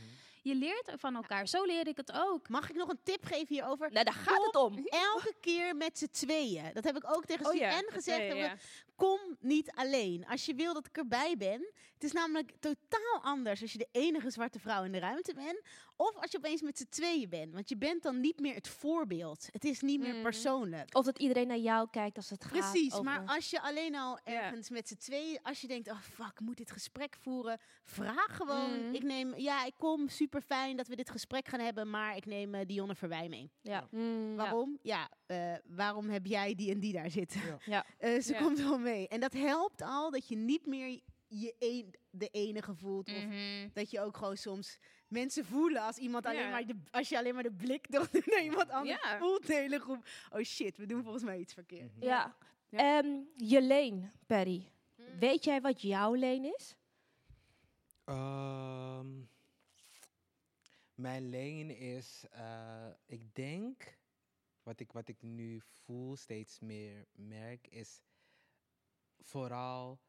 Je leert er van elkaar. Zo leer ik het ook. Mag ik nog een tip geven hierover? Nou, daar gaat het om. Elke keer met z'n tweeën. Dat heb ik ook tegen Oh ja, gezegd. ja. Kom niet alleen. Als je wil dat ik erbij ben. Het is namelijk totaal anders als je de enige zwarte vrouw in de ruimte bent. Of als je opeens met z'n tweeën bent. Want je bent dan niet meer het voorbeeld. Het is niet meer Mm. persoonlijk. Of dat iedereen naar jou kijkt als het gaat Precies, maar als je alleen al ergens met z'n tweeën, als je denkt, oh fuck, ik moet dit gesprek voeren, vraag gewoon. Mm. Ik neem, ja, ik kom, super fijn dat we dit gesprek gaan hebben, maar ik neem eh, Dionne Verwij mee. Ja. Mm. Waarom? Ja, eh, waarom heb jij die en die daar zitten? Ja. Ja. Eh, ze Ja. komt wel mee. En dat helpt al dat je niet meer je een, de enige voelt. Of Mhm. dat je ook gewoon soms mensen voelen als iemand alleen Ja. maar de, als je alleen maar de blik doet naar iemand anders Ja. voelt de hele groep. Oh shit, we doen volgens mij iets verkeerd. Ja. Ja. Ehm, je leen, Perry. Weet jij wat jouw leen is? Ehm, mijn lane is, eh, ik denk, wat ik, wat ik nu voel, steeds meer merk, is vooral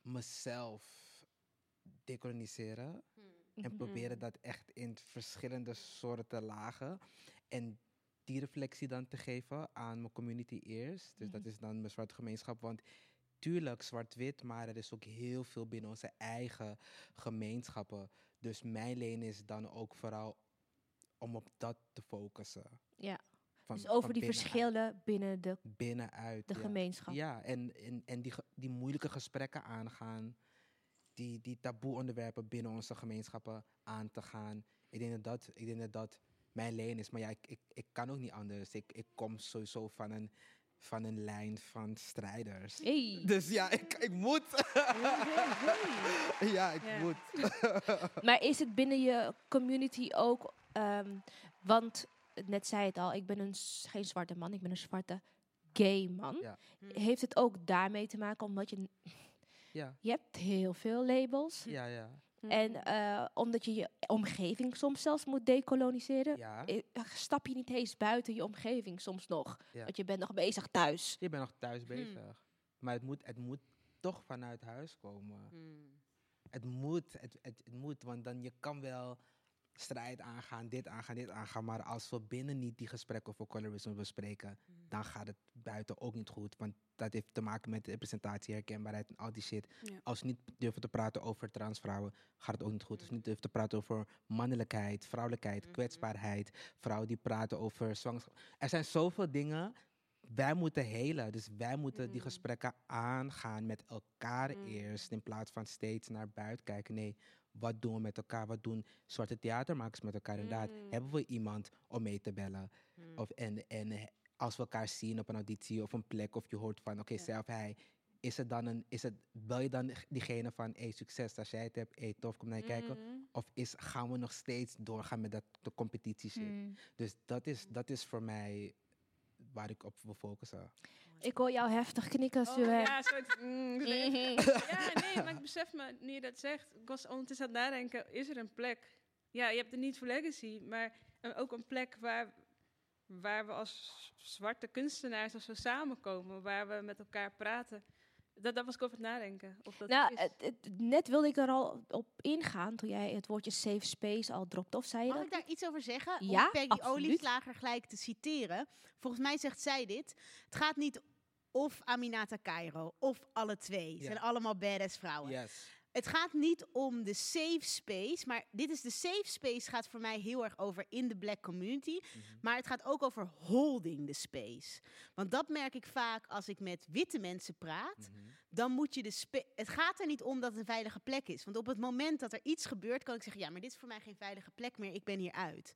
mezelf decoloniseren. En proberen dat echt in verschillende soorten lagen. En die reflectie dan te geven aan mijn community eerst. Dus dat is dan mijn zwarte gemeenschap. Want tuurlijk zwart-wit, maar er is ook heel veel binnen onze eigen gemeenschappen. Dus mijn lane is dan ook vooral om op dat te focussen. Ja. Van, dus over die verschillen binnen de, binnenuit. de ja. gemeenschap. Ja, en, en, en die, die moeilijke gesprekken aangaan, die, die taboe-onderwerpen binnen onze gemeenschappen aan te gaan. Ik denk dat dat, ik denk dat, dat mijn lijn is. Maar ja, ik, ik, ik kan ook niet anders. Ik, ik kom sowieso van een, van een lijn van strijders. Hey. Dus ja, ik, ik moet. ja, ik Ja. moet. Maar is het binnen je community ook, ehm, want net zei het al, ik ben een, geen zwarte man, ik ben een zwarte gay man. Ja. Heeft het ook daarmee te maken omdat je, Ja. je hebt heel veel labels. Ja, ja. En eh, omdat je je omgeving soms zelfs moet decoloniseren, Ja. eh, stap je niet eens buiten je omgeving soms nog. Ja. Want je bent nog bezig thuis. Je bent nog thuis bezig. Maar het moet, het moet toch vanuit huis komen. Het moet, het, het, het moet, want dan je kan wel strijd aangaan, dit aangaan, dit aangaan. Maar als we binnen niet die gesprekken over colorisme bespreken, dan gaat het buiten ook niet goed. Want dat heeft te maken met representatie, herkenbaarheid en al die shit. Ja. Als we niet durven te praten over transvrouwen, gaat het ook niet goed. Als we niet durven te praten over mannelijkheid, vrouwelijkheid, kwetsbaarheid, vrouwen die praten over zwangerschap. Er zijn zoveel dingen. Wij moeten helen. Dus wij moeten die gesprekken aangaan met elkaar eerst. In plaats van steeds naar buiten kijken. Nee, wat doen we met elkaar? Wat doen zwarte theatermakers met elkaar? Inderdaad, hebben we iemand om mee te bellen? Of, en, en als we elkaar zien op een auditie of een plek, of je hoort van, oké, zelf hij, is het dan een, is het, bel je dan diegene van, hey, succes als jij het hebt, hey, tof, kom naar je kijken? Mhm. Of is, gaan we nog steeds doorgaan met dat, de competitie shit? Mm. Dus dat is, dat is voor mij waar ik op wil focussen. Ik hoor jou heftig knikken, Oh, ja, een soort... mm, nee. Ja, nee, maar ik besef me, nu je dat zegt, ik was ondertussen aan het nadenken, is er een plek? Ja, je hebt het niet voor legacy, maar ook een plek waar, waar we als zwarte kunstenaars of zo samenkomen, waar we met elkaar praten. Dat, dat was ik over het nadenken. Of dat Nou, is. het, het- net wilde ik er al op ingaan toen jij het woordje safe space al dropte. Of zei je Mag dat? ik daar iets over zeggen? Ja, Om Peggy absoluut. Olieslager gelijk te citeren. Volgens mij zegt zij dit. Het gaat niet of Aminata Cairo of alle twee. Ze Ja. zijn allemaal badass vrouwen. Yes. Het gaat niet om de safe space, maar dit is de safe space gaat voor mij heel erg over in de black community, maar het gaat ook over holding the space. Want dat merk ik vaak als ik met witte mensen praat, dan moet je de het gaat er niet om dat het een veilige plek is, want op het moment dat er iets gebeurt, kan ik zeggen ja, maar dit is voor mij geen veilige plek meer, ik ben hier uit.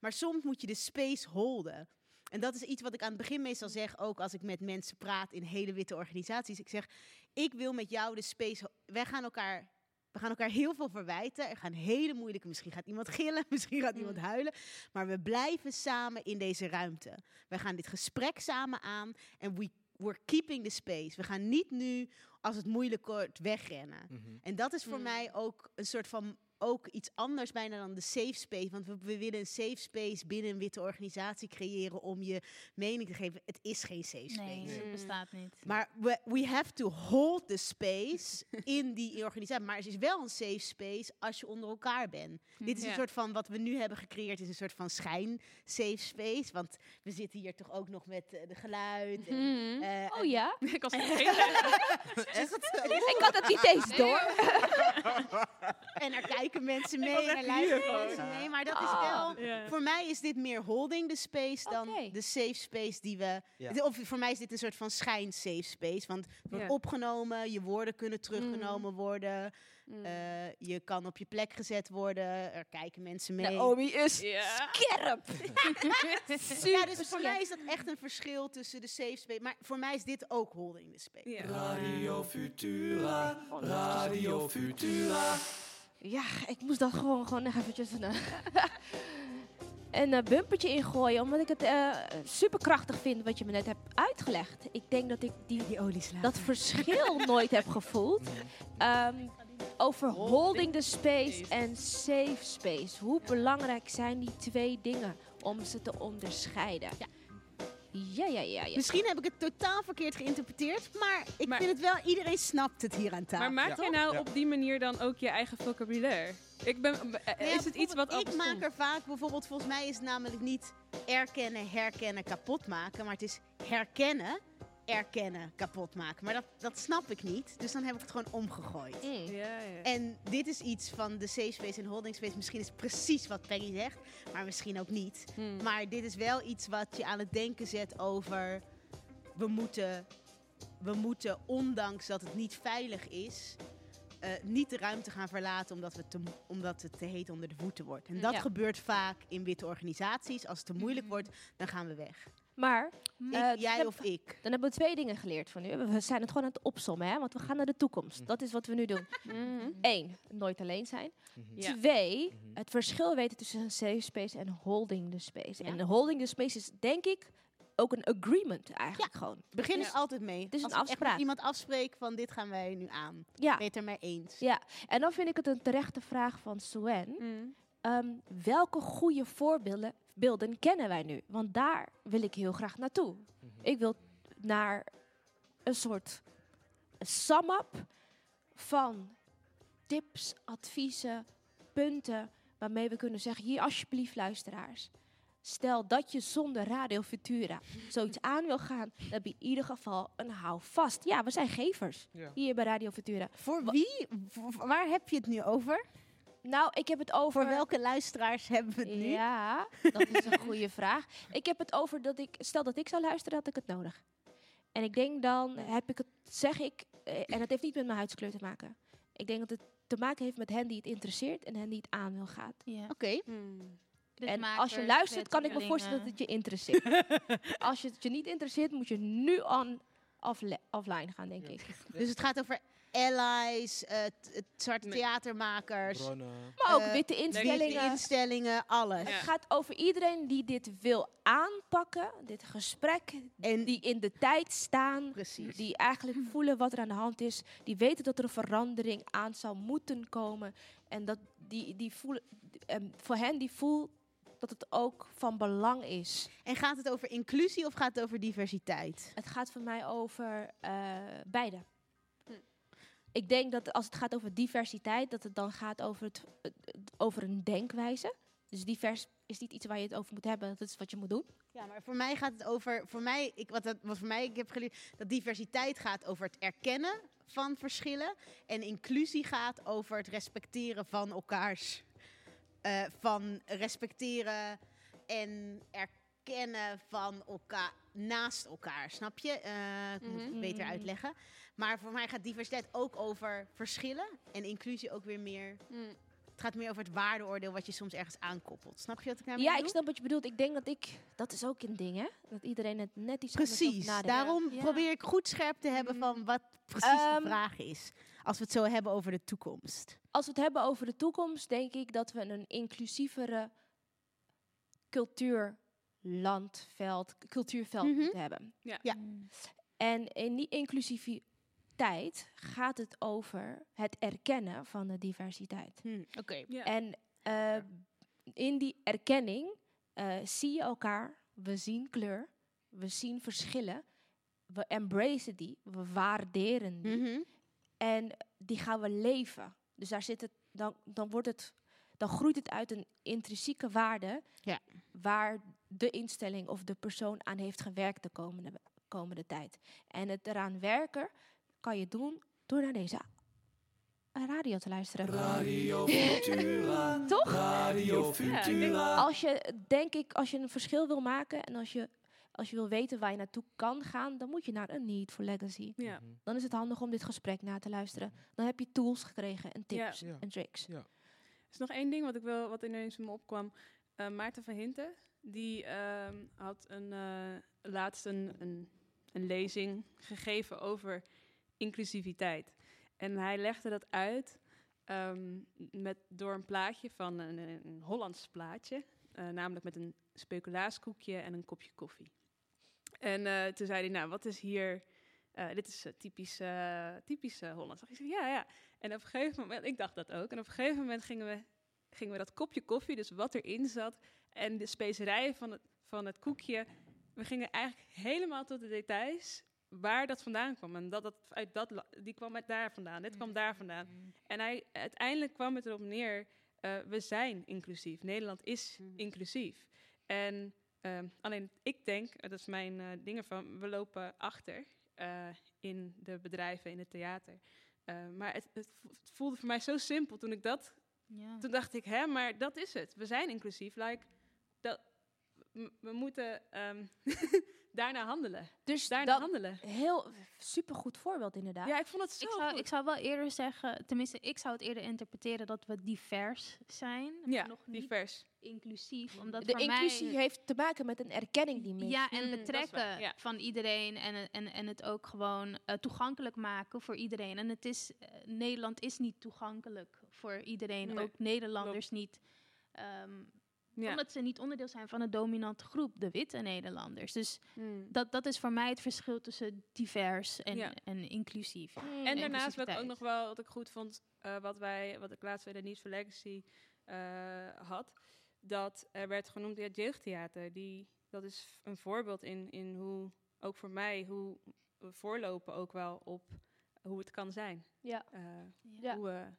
Maar soms moet je de space holden. En dat is iets wat ik aan het begin meestal zeg, ook als ik met mensen praat in hele witte organisaties. Ik zeg, ik wil met jou de space. Wij gaan elkaar. We gaan elkaar heel veel verwijten. Er gaan hele moeilijke. Misschien gaat iemand gillen, misschien gaat iemand huilen. Maar we blijven samen in deze ruimte. We gaan dit gesprek samen aan. En we, we're keeping the space. We gaan niet nu, als het moeilijk wordt, wegrennen. En dat is voor mij ook een soort van ook iets anders bijna dan de safe space. Want we, we willen een safe space binnen een witte organisatie creëren om je mening te geven. Het is geen safe space. Nee, het bestaat niet. Maar we, we have to hold the space in die organisatie. Maar het is wel een safe space als je onder elkaar bent. Dit is Ja. een soort van, wat we nu hebben gecreëerd, is een soort van schijn safe space. Want we zitten hier toch ook nog met eh, de geluid. En, Mhm. eh, Oh ja? ik was Ik had het niet eens door. en er kijken mensen was mee en er luisteren hier mensen mee. Maar dat is Ah. wel, voor mij is dit meer holding the space dan de safe space die we... Ja. Of voor mij is dit een soort van schijn safe space. Want het wordt Ja. opgenomen, je woorden kunnen teruggenomen worden. Mm. eh, je kan op je plek gezet worden. Er kijken mensen mee. Naomi is Ja. scherp. ja, dus voor mij is dat echt een verschil tussen de safe space. Maar voor mij is dit ook holding the space. Ja. Radio Futura, Radio Futura. Ja, ik moest dat gewoon, gewoon eventjes een, een eh, bumpertje ingooien. Omdat ik het eh super krachtig vind wat je me net hebt uitgelegd. Ik denk dat ik die, Die olieslager. dat verschil nooit heb gevoeld. Ehm, over holding the space en safe space. Hoe belangrijk zijn die twee dingen om ze te onderscheiden? Ja, ja, ja, ja. ja. Misschien heb ik het totaal verkeerd geïnterpreteerd. Maar ik Maar- vind het wel, iedereen snapt het hier aan tafel. Maar maak Ja. jij nou Ja. op die manier dan ook je eigen vocabulaire? Ik ben, eh, Nou ja, is het iets wat Ik maak er vaak, bijvoorbeeld, volgens mij is het namelijk niet erkennen, herkennen, kapot maken. Maar het is herkennen erkennen kapot maken. Maar dat, dat snap ik niet. Dus dan heb ik het gewoon omgegooid. Ja, ja. En dit is iets van de safe space en holding space. Misschien is het precies wat Peggy zegt, maar misschien ook niet. Hmm. Maar dit is wel iets wat je aan het denken zet over... We moeten, we moeten ondanks dat het niet veilig is... eh, niet de ruimte gaan verlaten omdat, we te, omdat het te heet onder de voeten wordt. En dat Ja. gebeurt vaak in witte organisaties. Als het te moeilijk wordt, dan gaan we weg. Maar, Ik, eh, jij of ik. Dan hebben we twee dingen geleerd van nu. We zijn het gewoon aan het opsommen, hè? want we gaan naar de toekomst. Dat is wat we nu doen. Eén, nooit alleen zijn. Ja. Twee, het verschil weten tussen een safe space en holding the space. En holding the space is denk ik ook een agreement eigenlijk gewoon. Begin Dus ik altijd mee. Het is Als een echt afspraak. iemand afspreek van dit gaan wij nu aan. Ja. Ben je het ermee eens? Ja, en dan vind ik het een terechte vraag van Suen. Mm. Ehm, welke goede voorbeelden beelden kennen wij nu? Want daar wil ik heel graag naartoe. Ik wil naar een soort sum-up van tips, adviezen, punten waarmee we kunnen zeggen: hier alsjeblieft, luisteraars. Stel dat je zonder Radio Futura zoiets aan wil gaan, dan heb je in ieder geval een houvast. Ja, we zijn gevers Ja. hier bij Radio Futura. Voor wie? Waar heb je het nu over? Nou, ik heb het over. Voor welke luisteraars hebben we het nu? Ja, dat is een goede vraag. Ik heb het over dat ik, stel dat ik zou luisteren, had ik het nodig. En ik denk dan heb ik het, zeg ik, eh, en het heeft niet met mijn huidskleur te maken. Ik denk dat het te maken heeft met hen die het interesseert en hen die het aan wil gaan. Ja. Oké. Dus en als je luistert, kan ik me voorstellen dat het je interesseert. als je het je niet interesseert, moet je nu on, offle- offline gaan, denk ik. Dus het gaat over allies, eh, t- het zwarte theatermakers. Bronnen. Maar ook eh, witte witte instellingen. instellingen, alles. Het gaat over iedereen die dit wil aanpakken, dit gesprek, die in de tijd staan, die eigenlijk voelen wat er aan de hand is, die weten dat er een verandering aan zou moeten komen en dat die, die voelen, en voor hen die voelt dat het ook van belang is. En gaat het over inclusie of gaat het over diversiteit? Het gaat voor mij over eh, beide. Ik denk dat als het gaat over diversiteit, dat het dan gaat over, het, het- het- over een denkwijze. Dus divers is niet iets waar je het over moet hebben, dat is wat je moet doen. Ja, maar voor mij gaat het over, voor mij, ik, wat, dat, wat voor mij ik heb geleerd, dat diversiteit gaat over het erkennen van verschillen en inclusie gaat over het respecteren van elkaars, eh, van respecteren en erkennen van elkaar naast elkaar, snap je? Eh, ik moet het Mhm. beter uitleggen. Maar voor mij gaat diversiteit ook over verschillen en inclusie ook weer meer. Het gaat meer over het waardeoordeel wat je soms ergens aankoppelt. Snap je wat ik nou Ja, ik bedoel? snap wat je bedoelt. Ik denk dat ik, dat is ook een ding, hè? Dat iedereen het net iets Precies. Daarom Ja. probeer ik goed scherp te hebben van wat precies Ehm, de vraag is. Als we het zo hebben over de toekomst. Als we het hebben over de toekomst, denk ik dat we een inclusievere cultuur, landveld, cultuurveld Mhm. moeten hebben. Ja. Ja. En in die inclusiviteit gaat het over het erkennen van de diversiteit. Oké. Ja. En eh, in die erkenning eh, zie je elkaar, we zien kleur, we zien verschillen, we embracen die, we waarderen die. Mhm. En die gaan we leven. Dus daar zit het, dan, dan wordt het, dan groeit het uit een intrinsieke waarde Ja. waar de instelling of de persoon aan heeft gewerkt de komende, komende tijd. En het eraan werken kan je doen door naar deze radio te luisteren. Radio Futura. Toch? Radio Futura. Als je, denk ik, als je een verschil wil maken en als je, als je wil weten waar je naartoe kan gaan, dan moet je naar een Need for Legacy. Ja. Dan is het handig om dit gesprek na te luisteren. Dan heb je tools gekregen en tips Ja. en tricks. Er is nog één ding wat ik wel, wat ineens in me opkwam. Eh, Maarten van Hinten, die ehm, had een, eh, laatst een, een, een lezing gegeven over inclusiviteit. En hij legde dat uit ehm, met, door een plaatje van een, een, Hollands plaatje. eh, namelijk met een speculaaskoekje en een kopje koffie. En eh, toen zei hij, nou, wat is hier... eh, dit is typisch, typisch Hollands. Ik zei, ja, ja. En op een gegeven moment, ik dacht dat ook. En op een gegeven moment gingen we, gingen we dat kopje koffie, dus wat erin zat, en de specerijen van van het koekje, we gingen eigenlijk helemaal tot de details waar dat vandaan kwam. En dat, dat uit dat, die kwam uit daar vandaan, dit kwam daar vandaan. En hij, uiteindelijk kwam het erop neer, eh, we zijn inclusief. Nederland is inclusief. En Ehm, alleen ik denk, eh, dat is mijn eh, dingen van, we lopen achter in de bedrijven, in het theater. Maar het, het vo- het voelde voor mij zo simpel toen ik dat. Ja. Toen dacht ik, hè, maar dat is het. We zijn inclusief. Like, dat, we moeten ehm, daarna handelen. Dus daarna dat- handelen. Heel supergoed voorbeeld inderdaad. Ja, ik vond het zo Ik zou, goed. ik zou wel eerder zeggen, tenminste, ik zou het eerder interpreteren dat we divers zijn. maar Ja, nog niet divers. inclusief. Omdat de voor inclusie mij, heeft te maken met een erkenning die mist. Ja, en Mm, betrekken waar, ja. van iedereen en, het- en, en het ook gewoon eh, toegankelijk maken voor iedereen. En het is, eh, Nederland is niet toegankelijk voor iedereen, Nee, ook Nederlanders niet. Ehm, Ja. Omdat ze niet onderdeel zijn van een dominante groep, de witte Nederlanders. Dus Mm. dat, dat is voor mij het verschil tussen divers en, Ja. en inclusief. En daarnaast wat ik ook nog wel wat ik goed vond, eh, wat wij, wat ik laatst bij de Nieuws for Legacy eh, had, dat er werd genoemd ja, het jeugdtheater. Die, dat is een voorbeeld in, in hoe, ook voor mij, hoe we voorlopen ook wel op hoe het kan zijn. Ja. Eh, Ja. Hoe,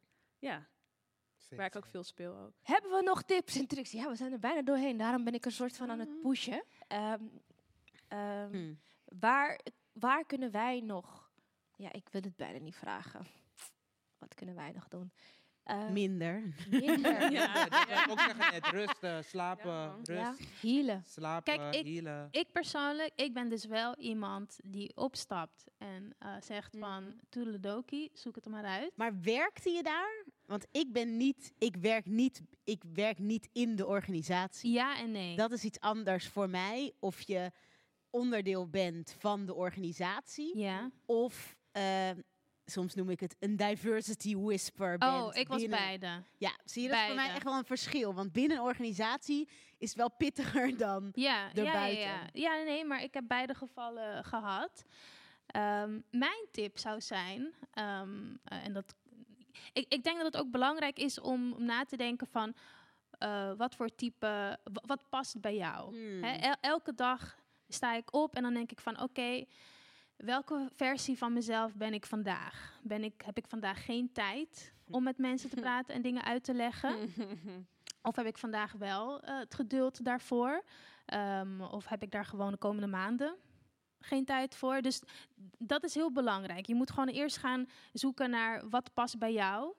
ja. Waar ik ook veel speel ook. Hebben we nog tips en tricks? Ja, we zijn er bijna doorheen. Daarom ben ik een soort van aan Mm. het pushen. Ehm, ehm, Hm. waar, waar kunnen wij nog... Ja, ik wil het bijna niet vragen. Wat kunnen wij nog doen? Ehm, Minder. minder. Ja, dat wil ik ook zeggen net. Rusten, slapen, man. rust. Ja, healen. Slapen, Kijk, ik, healen. ik persoonlijk, ik ben dus wel iemand die opstapt en eh, zegt van toedeledokie, zoek het er maar uit. Maar werkte je daar? Want ik ben niet, ik werk niet, ik werk niet in de organisatie. Ja en nee. Dat is iets anders voor mij. Of je onderdeel bent van de organisatie. Ja. Of eh, soms noem ik het een diversity whisper. Oh, ik was binnen- beide. Ja, zie je, dat is voor mij echt wel een verschil. Want binnen een organisatie is het wel pittiger dan Ja, ja, ja, erbuiten. ja. ja, nee, maar ik heb beide gevallen gehad. Ehm, mijn tip zou zijn, ehm, eh, en dat, ik, ik denk dat het ook belangrijk is om, om na te denken van eh, wat voor type, wa- wat past bij jou. Hmm. El- elke dag sta ik op en dan denk ik van oké, welke versie van mezelf ben ik vandaag? Ben ik, heb ik vandaag geen tijd om met mensen te praten en dingen uit te leggen? Of heb ik vandaag wel eh, het geduld daarvoor? Ehm, of heb ik daar gewoon de komende maanden geen tijd voor? Dus dat is heel belangrijk. Je moet gewoon eerst gaan zoeken naar wat past bij jou.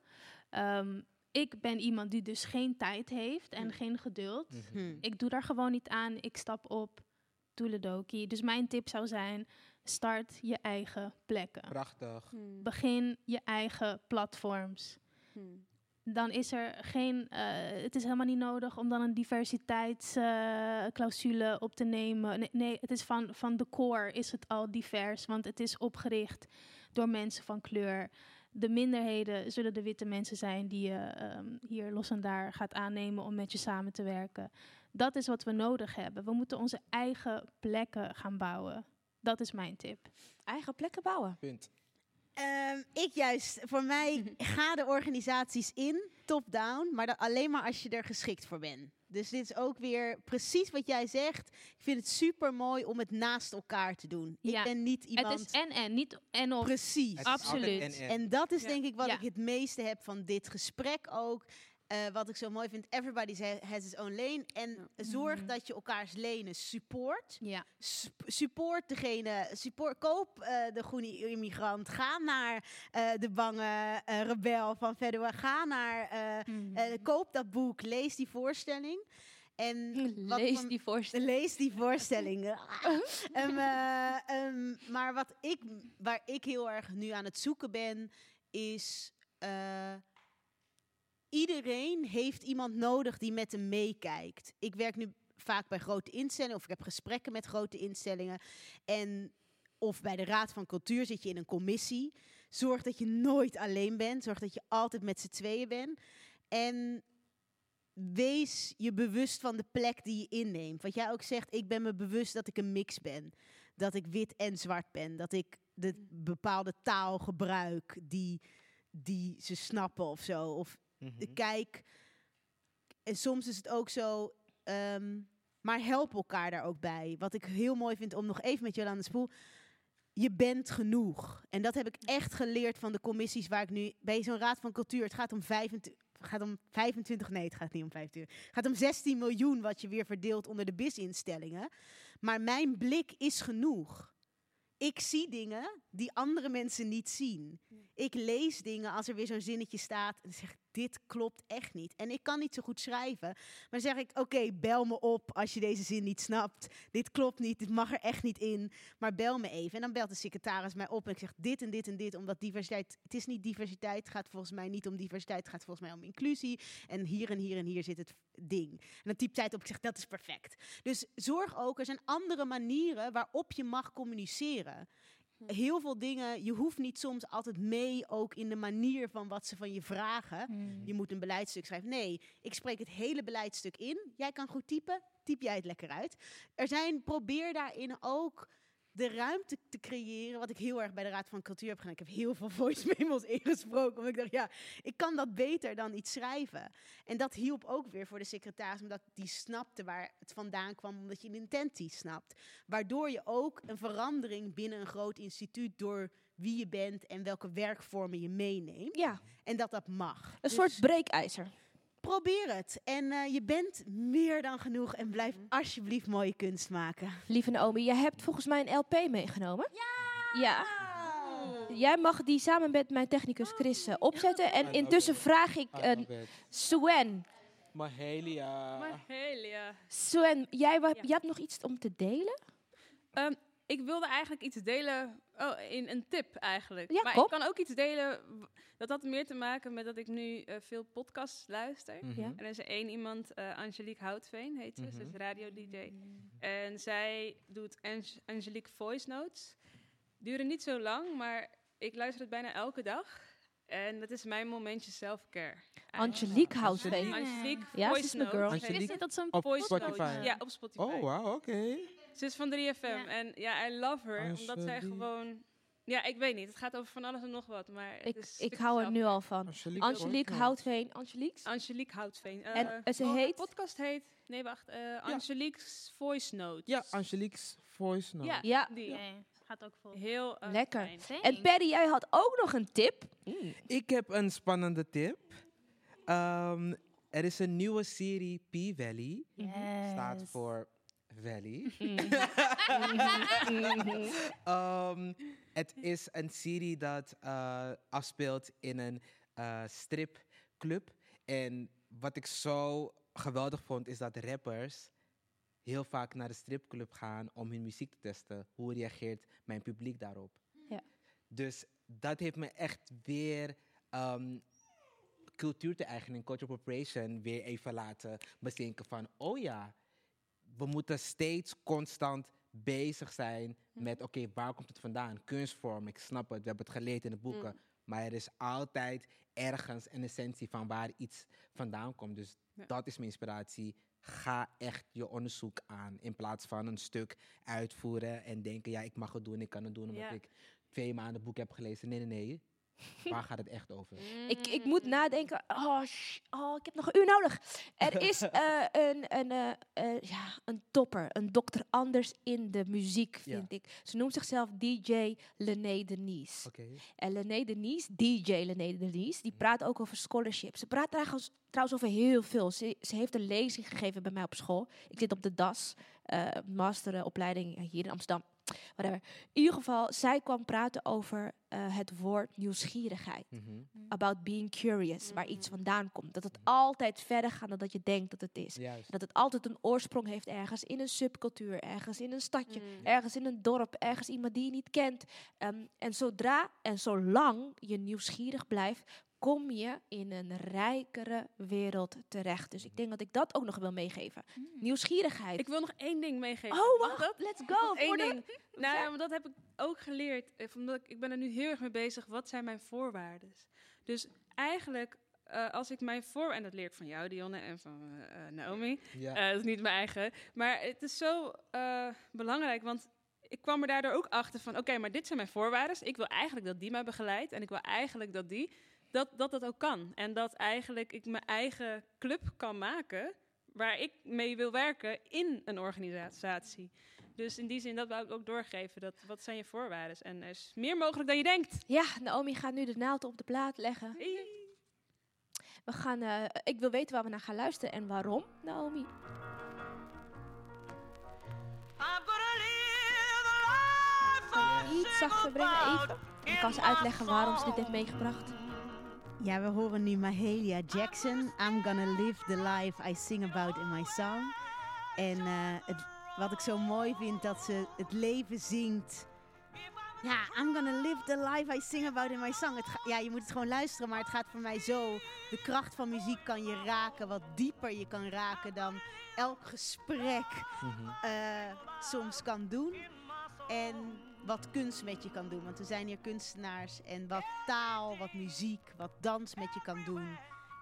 Ehm, ik ben iemand die dus geen tijd heeft en geen geduld. Hm. Ik doe daar gewoon niet aan. Ik stap op. Toeledoki. Dus mijn tip zou zijn: start je eigen plekken. Prachtig. Begin je eigen platforms. Dan is er geen. eh, het is helemaal niet nodig om dan een diversiteitsclausule op te nemen. Nee, nee, het is van, van de core is het al divers, want het is opgericht door mensen van kleur. De minderheden zullen de witte mensen zijn die je ehm, hier los en daar gaat aannemen om met je samen te werken. Dat is wat we nodig hebben. We moeten onze eigen plekken gaan bouwen. Dat is mijn tip. Eigen plekken bouwen. Punt. Ehm, ik juist, voor mij ga de organisaties in, top-down, maar alleen maar als je er geschikt voor bent. Dus dit is ook weer precies wat jij zegt. Ik vind het super mooi om het naast elkaar te doen. Ja. Ik ben niet iemand. Het is en en, niet en of. Precies. Het is altijd Absoluut. en- en. En dat is Ja. denk ik wat Ja. ik het meeste heb van dit gesprek ook. Eh, wat ik zo mooi vind, everybody has his own lane. En zorg Mhm. dat je elkaars lenen support. Ja. Sup- support degene, support, koop eh, de groene immigrant. Ga naar eh, de bange rebel van Fedua. Ga naar, eh, Mhm. eh, koop dat boek, lees die voorstelling. En wat Lees van- die voorstelling. Lees die voorstelling. Ah. Ehm, eh, ehm, maar wat ik, waar ik heel erg nu aan het zoeken ben, is. Iedereen heeft iemand nodig die met hem meekijkt. Ik werk nu vaak bij grote instellingen of ik heb gesprekken met grote instellingen. En of bij de Raad van Cultuur zit je in een commissie. Zorg dat je nooit alleen bent. Zorg dat je altijd met z'n tweeën bent. En wees je bewust van de plek die je inneemt. Wat jij ook zegt, ik ben me bewust dat ik een mix ben. Dat ik wit en zwart ben. Dat ik de bepaalde taal gebruik die, die ze snappen of zo. Of Mhm. kijk, en soms is het ook zo, ehm, maar help elkaar daar ook bij. Wat ik heel mooi vind om nog even met Jolanda Spoel. Je bent genoeg. En dat heb ik echt geleerd van de commissies waar ik nu bij zo'n Raad van Cultuur. Het gaat om 25 het gaat om 25, nee, het gaat niet om 25. Het gaat om 16 miljoen wat je weer verdeelt onder de BIS-instellingen. Maar mijn blik is genoeg. Ik zie dingen die andere mensen niet zien. Ik lees dingen als er weer zo'n zinnetje staat en dan zeg ik, dit klopt echt niet. En ik kan niet zo goed schrijven. Maar zeg ik, oké, bel me op als je deze zin niet snapt. Dit klopt niet, dit mag er echt niet in. Maar bel me even. En dan belt de secretaris mij op en ik zeg dit en dit en dit. Omdat diversiteit, het is niet diversiteit, het gaat volgens mij niet om diversiteit. Het gaat volgens mij om inclusie. En hier en hier en hier zit het ding. En dan typt zij het op, ik zeg, dat is perfect. Dus zorg ook, er zijn andere manieren waarop je mag communiceren heel veel dingen, je hoeft niet soms altijd mee ook in de manier van wat ze van je vragen. Je moet een beleidstuk schrijven. Nee, ik spreek het hele beleidstuk in. Jij kan goed typen, typ jij het lekker uit. Er zijn, probeer daarin ook de ruimte te creëren, wat ik heel erg bij de Raad van Cultuur heb gedaan. Ik heb heel veel voice memos ingesproken, omdat ik dacht, ja, ik kan dat beter dan iets schrijven. En dat hielp ook weer voor de secretaris, omdat die snapte waar het vandaan kwam, omdat je de intentie snapt. Waardoor je ook een verandering binnen een groot instituut door wie je bent en welke werkvormen je meeneemt. Ja. En dat dat mag. Een soort breekijzer. Probeer het. En eh, je bent meer dan genoeg. En blijf alsjeblieft mooie kunst maken. Lieve Naomi, jij hebt volgens mij een LP meegenomen. Ja! Ja. Jij mag die samen met mijn technicus Chris eh, opzetten. En intussen vraag ik uh, Suen. Mahalia. Mahalia. Suen, jij, wa- jij hebt nog iets om te delen? Ehm, ik wilde eigenlijk iets delen oh, in een tip eigenlijk. Ja, maar kom. ik kan ook iets delen. Dat had meer te maken met dat ik nu eh, veel podcasts luister. Mhm. Ja. En er is er één iemand, eh, Angelique Houtveen heet ze. Ze is Mhm. radio-dj. En zij doet Ang- Angelique Voice Notes. Duren niet zo lang, maar ik luister het bijna elke dag. En dat is mijn momentje self-care. Angelique Houtveen. Angelique Ja, ze Voice is mijn Notes. Angelique dat zo'n op Voice Spotify. Notes. Ja, op Spotify. Oh, wauw, oké. Is van 3FM en ja, I love her. Omdat zij gewoon... Ja, ik weet niet. Het gaat over van alles en nog wat, maar... het Ik, is ik hou er nu al van. Angelique Angelique Hout. Houtveen. Angelique? Angelique Houtveen. En, Eh, ze oh, haar heet? podcast heet... Nee, wacht. eh Angelique's Voice Notes. Ja, Angelique's voice note. Ja, Ja. die. Gaat ook vol. Heel Lekker. fijn. En Perry, jij had ook nog een tip. Ik heb een spannende tip. Ehm, er is een nieuwe serie P-Valley. Staat voor Valley. Ehm, het is een serie dat eh, afspeelt in een eh, stripclub. En wat ik zo geweldig vond, is dat rappers heel vaak naar de stripclub gaan om hun muziek te testen. Hoe reageert mijn publiek daarop? Ja. Dus dat heeft me echt weer ehm, cultuur te eigenen, cultural appropriation, weer even laten bezinken van, oh ja, we moeten steeds constant bezig zijn met, oké, waar komt het vandaan? Kunstvorm, ik snap het, we hebben het geleerd in de boeken. Maar er is altijd ergens een essentie van waar iets vandaan komt. Dus Ja. dat is mijn inspiratie. Ga echt je onderzoek aan. In plaats van een stuk uitvoeren en denken, ja, ik mag het doen, ik kan het doen omdat Ja. ik twee maanden boek heb gelezen. Nee, nee, nee. Waar gaat het echt over? Ik, ik moet nadenken. Oh, sh- oh, ik heb nog een uur nodig. Er is eh, een, een, eh, eh, ja, een topper, een dokter Anders in de muziek, Ja. vind ik. Ze noemt zichzelf DJ Lené Denise. Oké. En Lené Denise, DJ Lené Denise, die praat ook over scholarship. Ze praat trouwens, trouwens over heel veel. Ze, ze heeft een lezing gegeven bij mij op school. Ik zit op de DAS, masteropleiding hier in Amsterdam. Whatever. In ieder geval, zij kwam praten over eh, het woord nieuwsgierigheid. Mhm. About being curious, waar iets vandaan komt. Dat het altijd verder gaat dan dat je denkt dat het is. Juist. Dat het altijd een oorsprong heeft ergens in een subcultuur, ergens in een stadje, Mm. ergens in een dorp, ergens iemand die je niet kent. Ehm, en zodra en zolang je nieuwsgierig blijft, kom je in een rijkere wereld terecht. Dus ik denk dat ik dat ook nog wil meegeven. Nieuwsgierigheid. Ik wil nog één ding meegeven. Oh, wacht. dat? Let's go. De- ding. Nou ja, maar dat heb ik ook geleerd. eh, Omdat ik, ik ben er nu heel erg mee bezig. Wat zijn mijn voorwaarden? Dus eigenlijk, eh, als ik mijn voor... En dat leer ik van jou, Dionne, en van eh, eh, Naomi. Ja. Eh, dat is niet mijn eigen. Maar het is zo eh, belangrijk, want ik kwam er daardoor ook achter van... Oké, maar dit zijn mijn voorwaarden. Ik wil eigenlijk dat die mij begeleidt. En ik wil eigenlijk dat die... Dat, dat dat ook kan. En dat eigenlijk ik mijn eigen club kan maken... waar ik mee wil werken in een organisatie. Dus in die zin, dat wou ik ook doorgeven. Dat, wat zijn je voorwaarden? En er is meer mogelijk dan je denkt. Ja, Naomi gaat nu de naald op de plaat leggen. We gaan, eh, ik wil weten waar we naar gaan luisteren en waarom, Naomi. Kan je iets zachter brengen even? Dan kan ze uitleggen waarom ze dit heeft meegebracht. Ja, we horen nu Mahalia Jackson. I'm gonna live the life I sing about in my song. En eh, het, wat ik zo mooi vind, dat ze het leven zingt. Ja, I'm gonna live the life I sing about in my song. Het ga- ja, je moet het gewoon luisteren, maar het gaat voor mij zo. De kracht van muziek kan je raken, wat dieper je kan raken dan elk gesprek eh, soms kan doen. En wat kunst met je kan doen. Want we zijn hier kunstenaars. En wat taal, wat muziek, wat dans met je kan doen.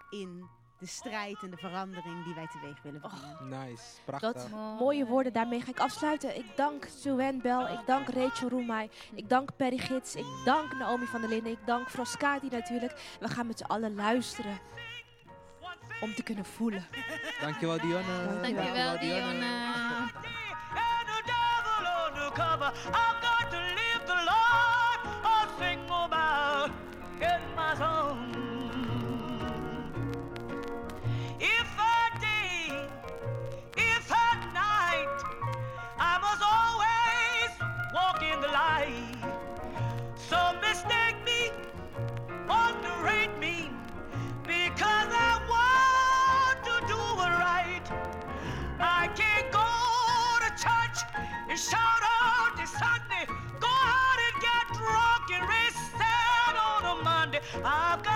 In de strijd en de verandering die wij teweeg willen brengen. Nice, prachtig. Dat mooie woorden, daarmee ga ik afsluiten. Ik dank Sue Bell, ik dank Rachel Roemai, ik dank Perry Gids, ik dank Naomi van der Linden, ik dank Frascati natuurlijk. We gaan met z'n allen luisteren om te kunnen voelen. Dankjewel Dionne. Dankjewel, Dionne. Undercover. I've got to live the life I sing about in my song. I've got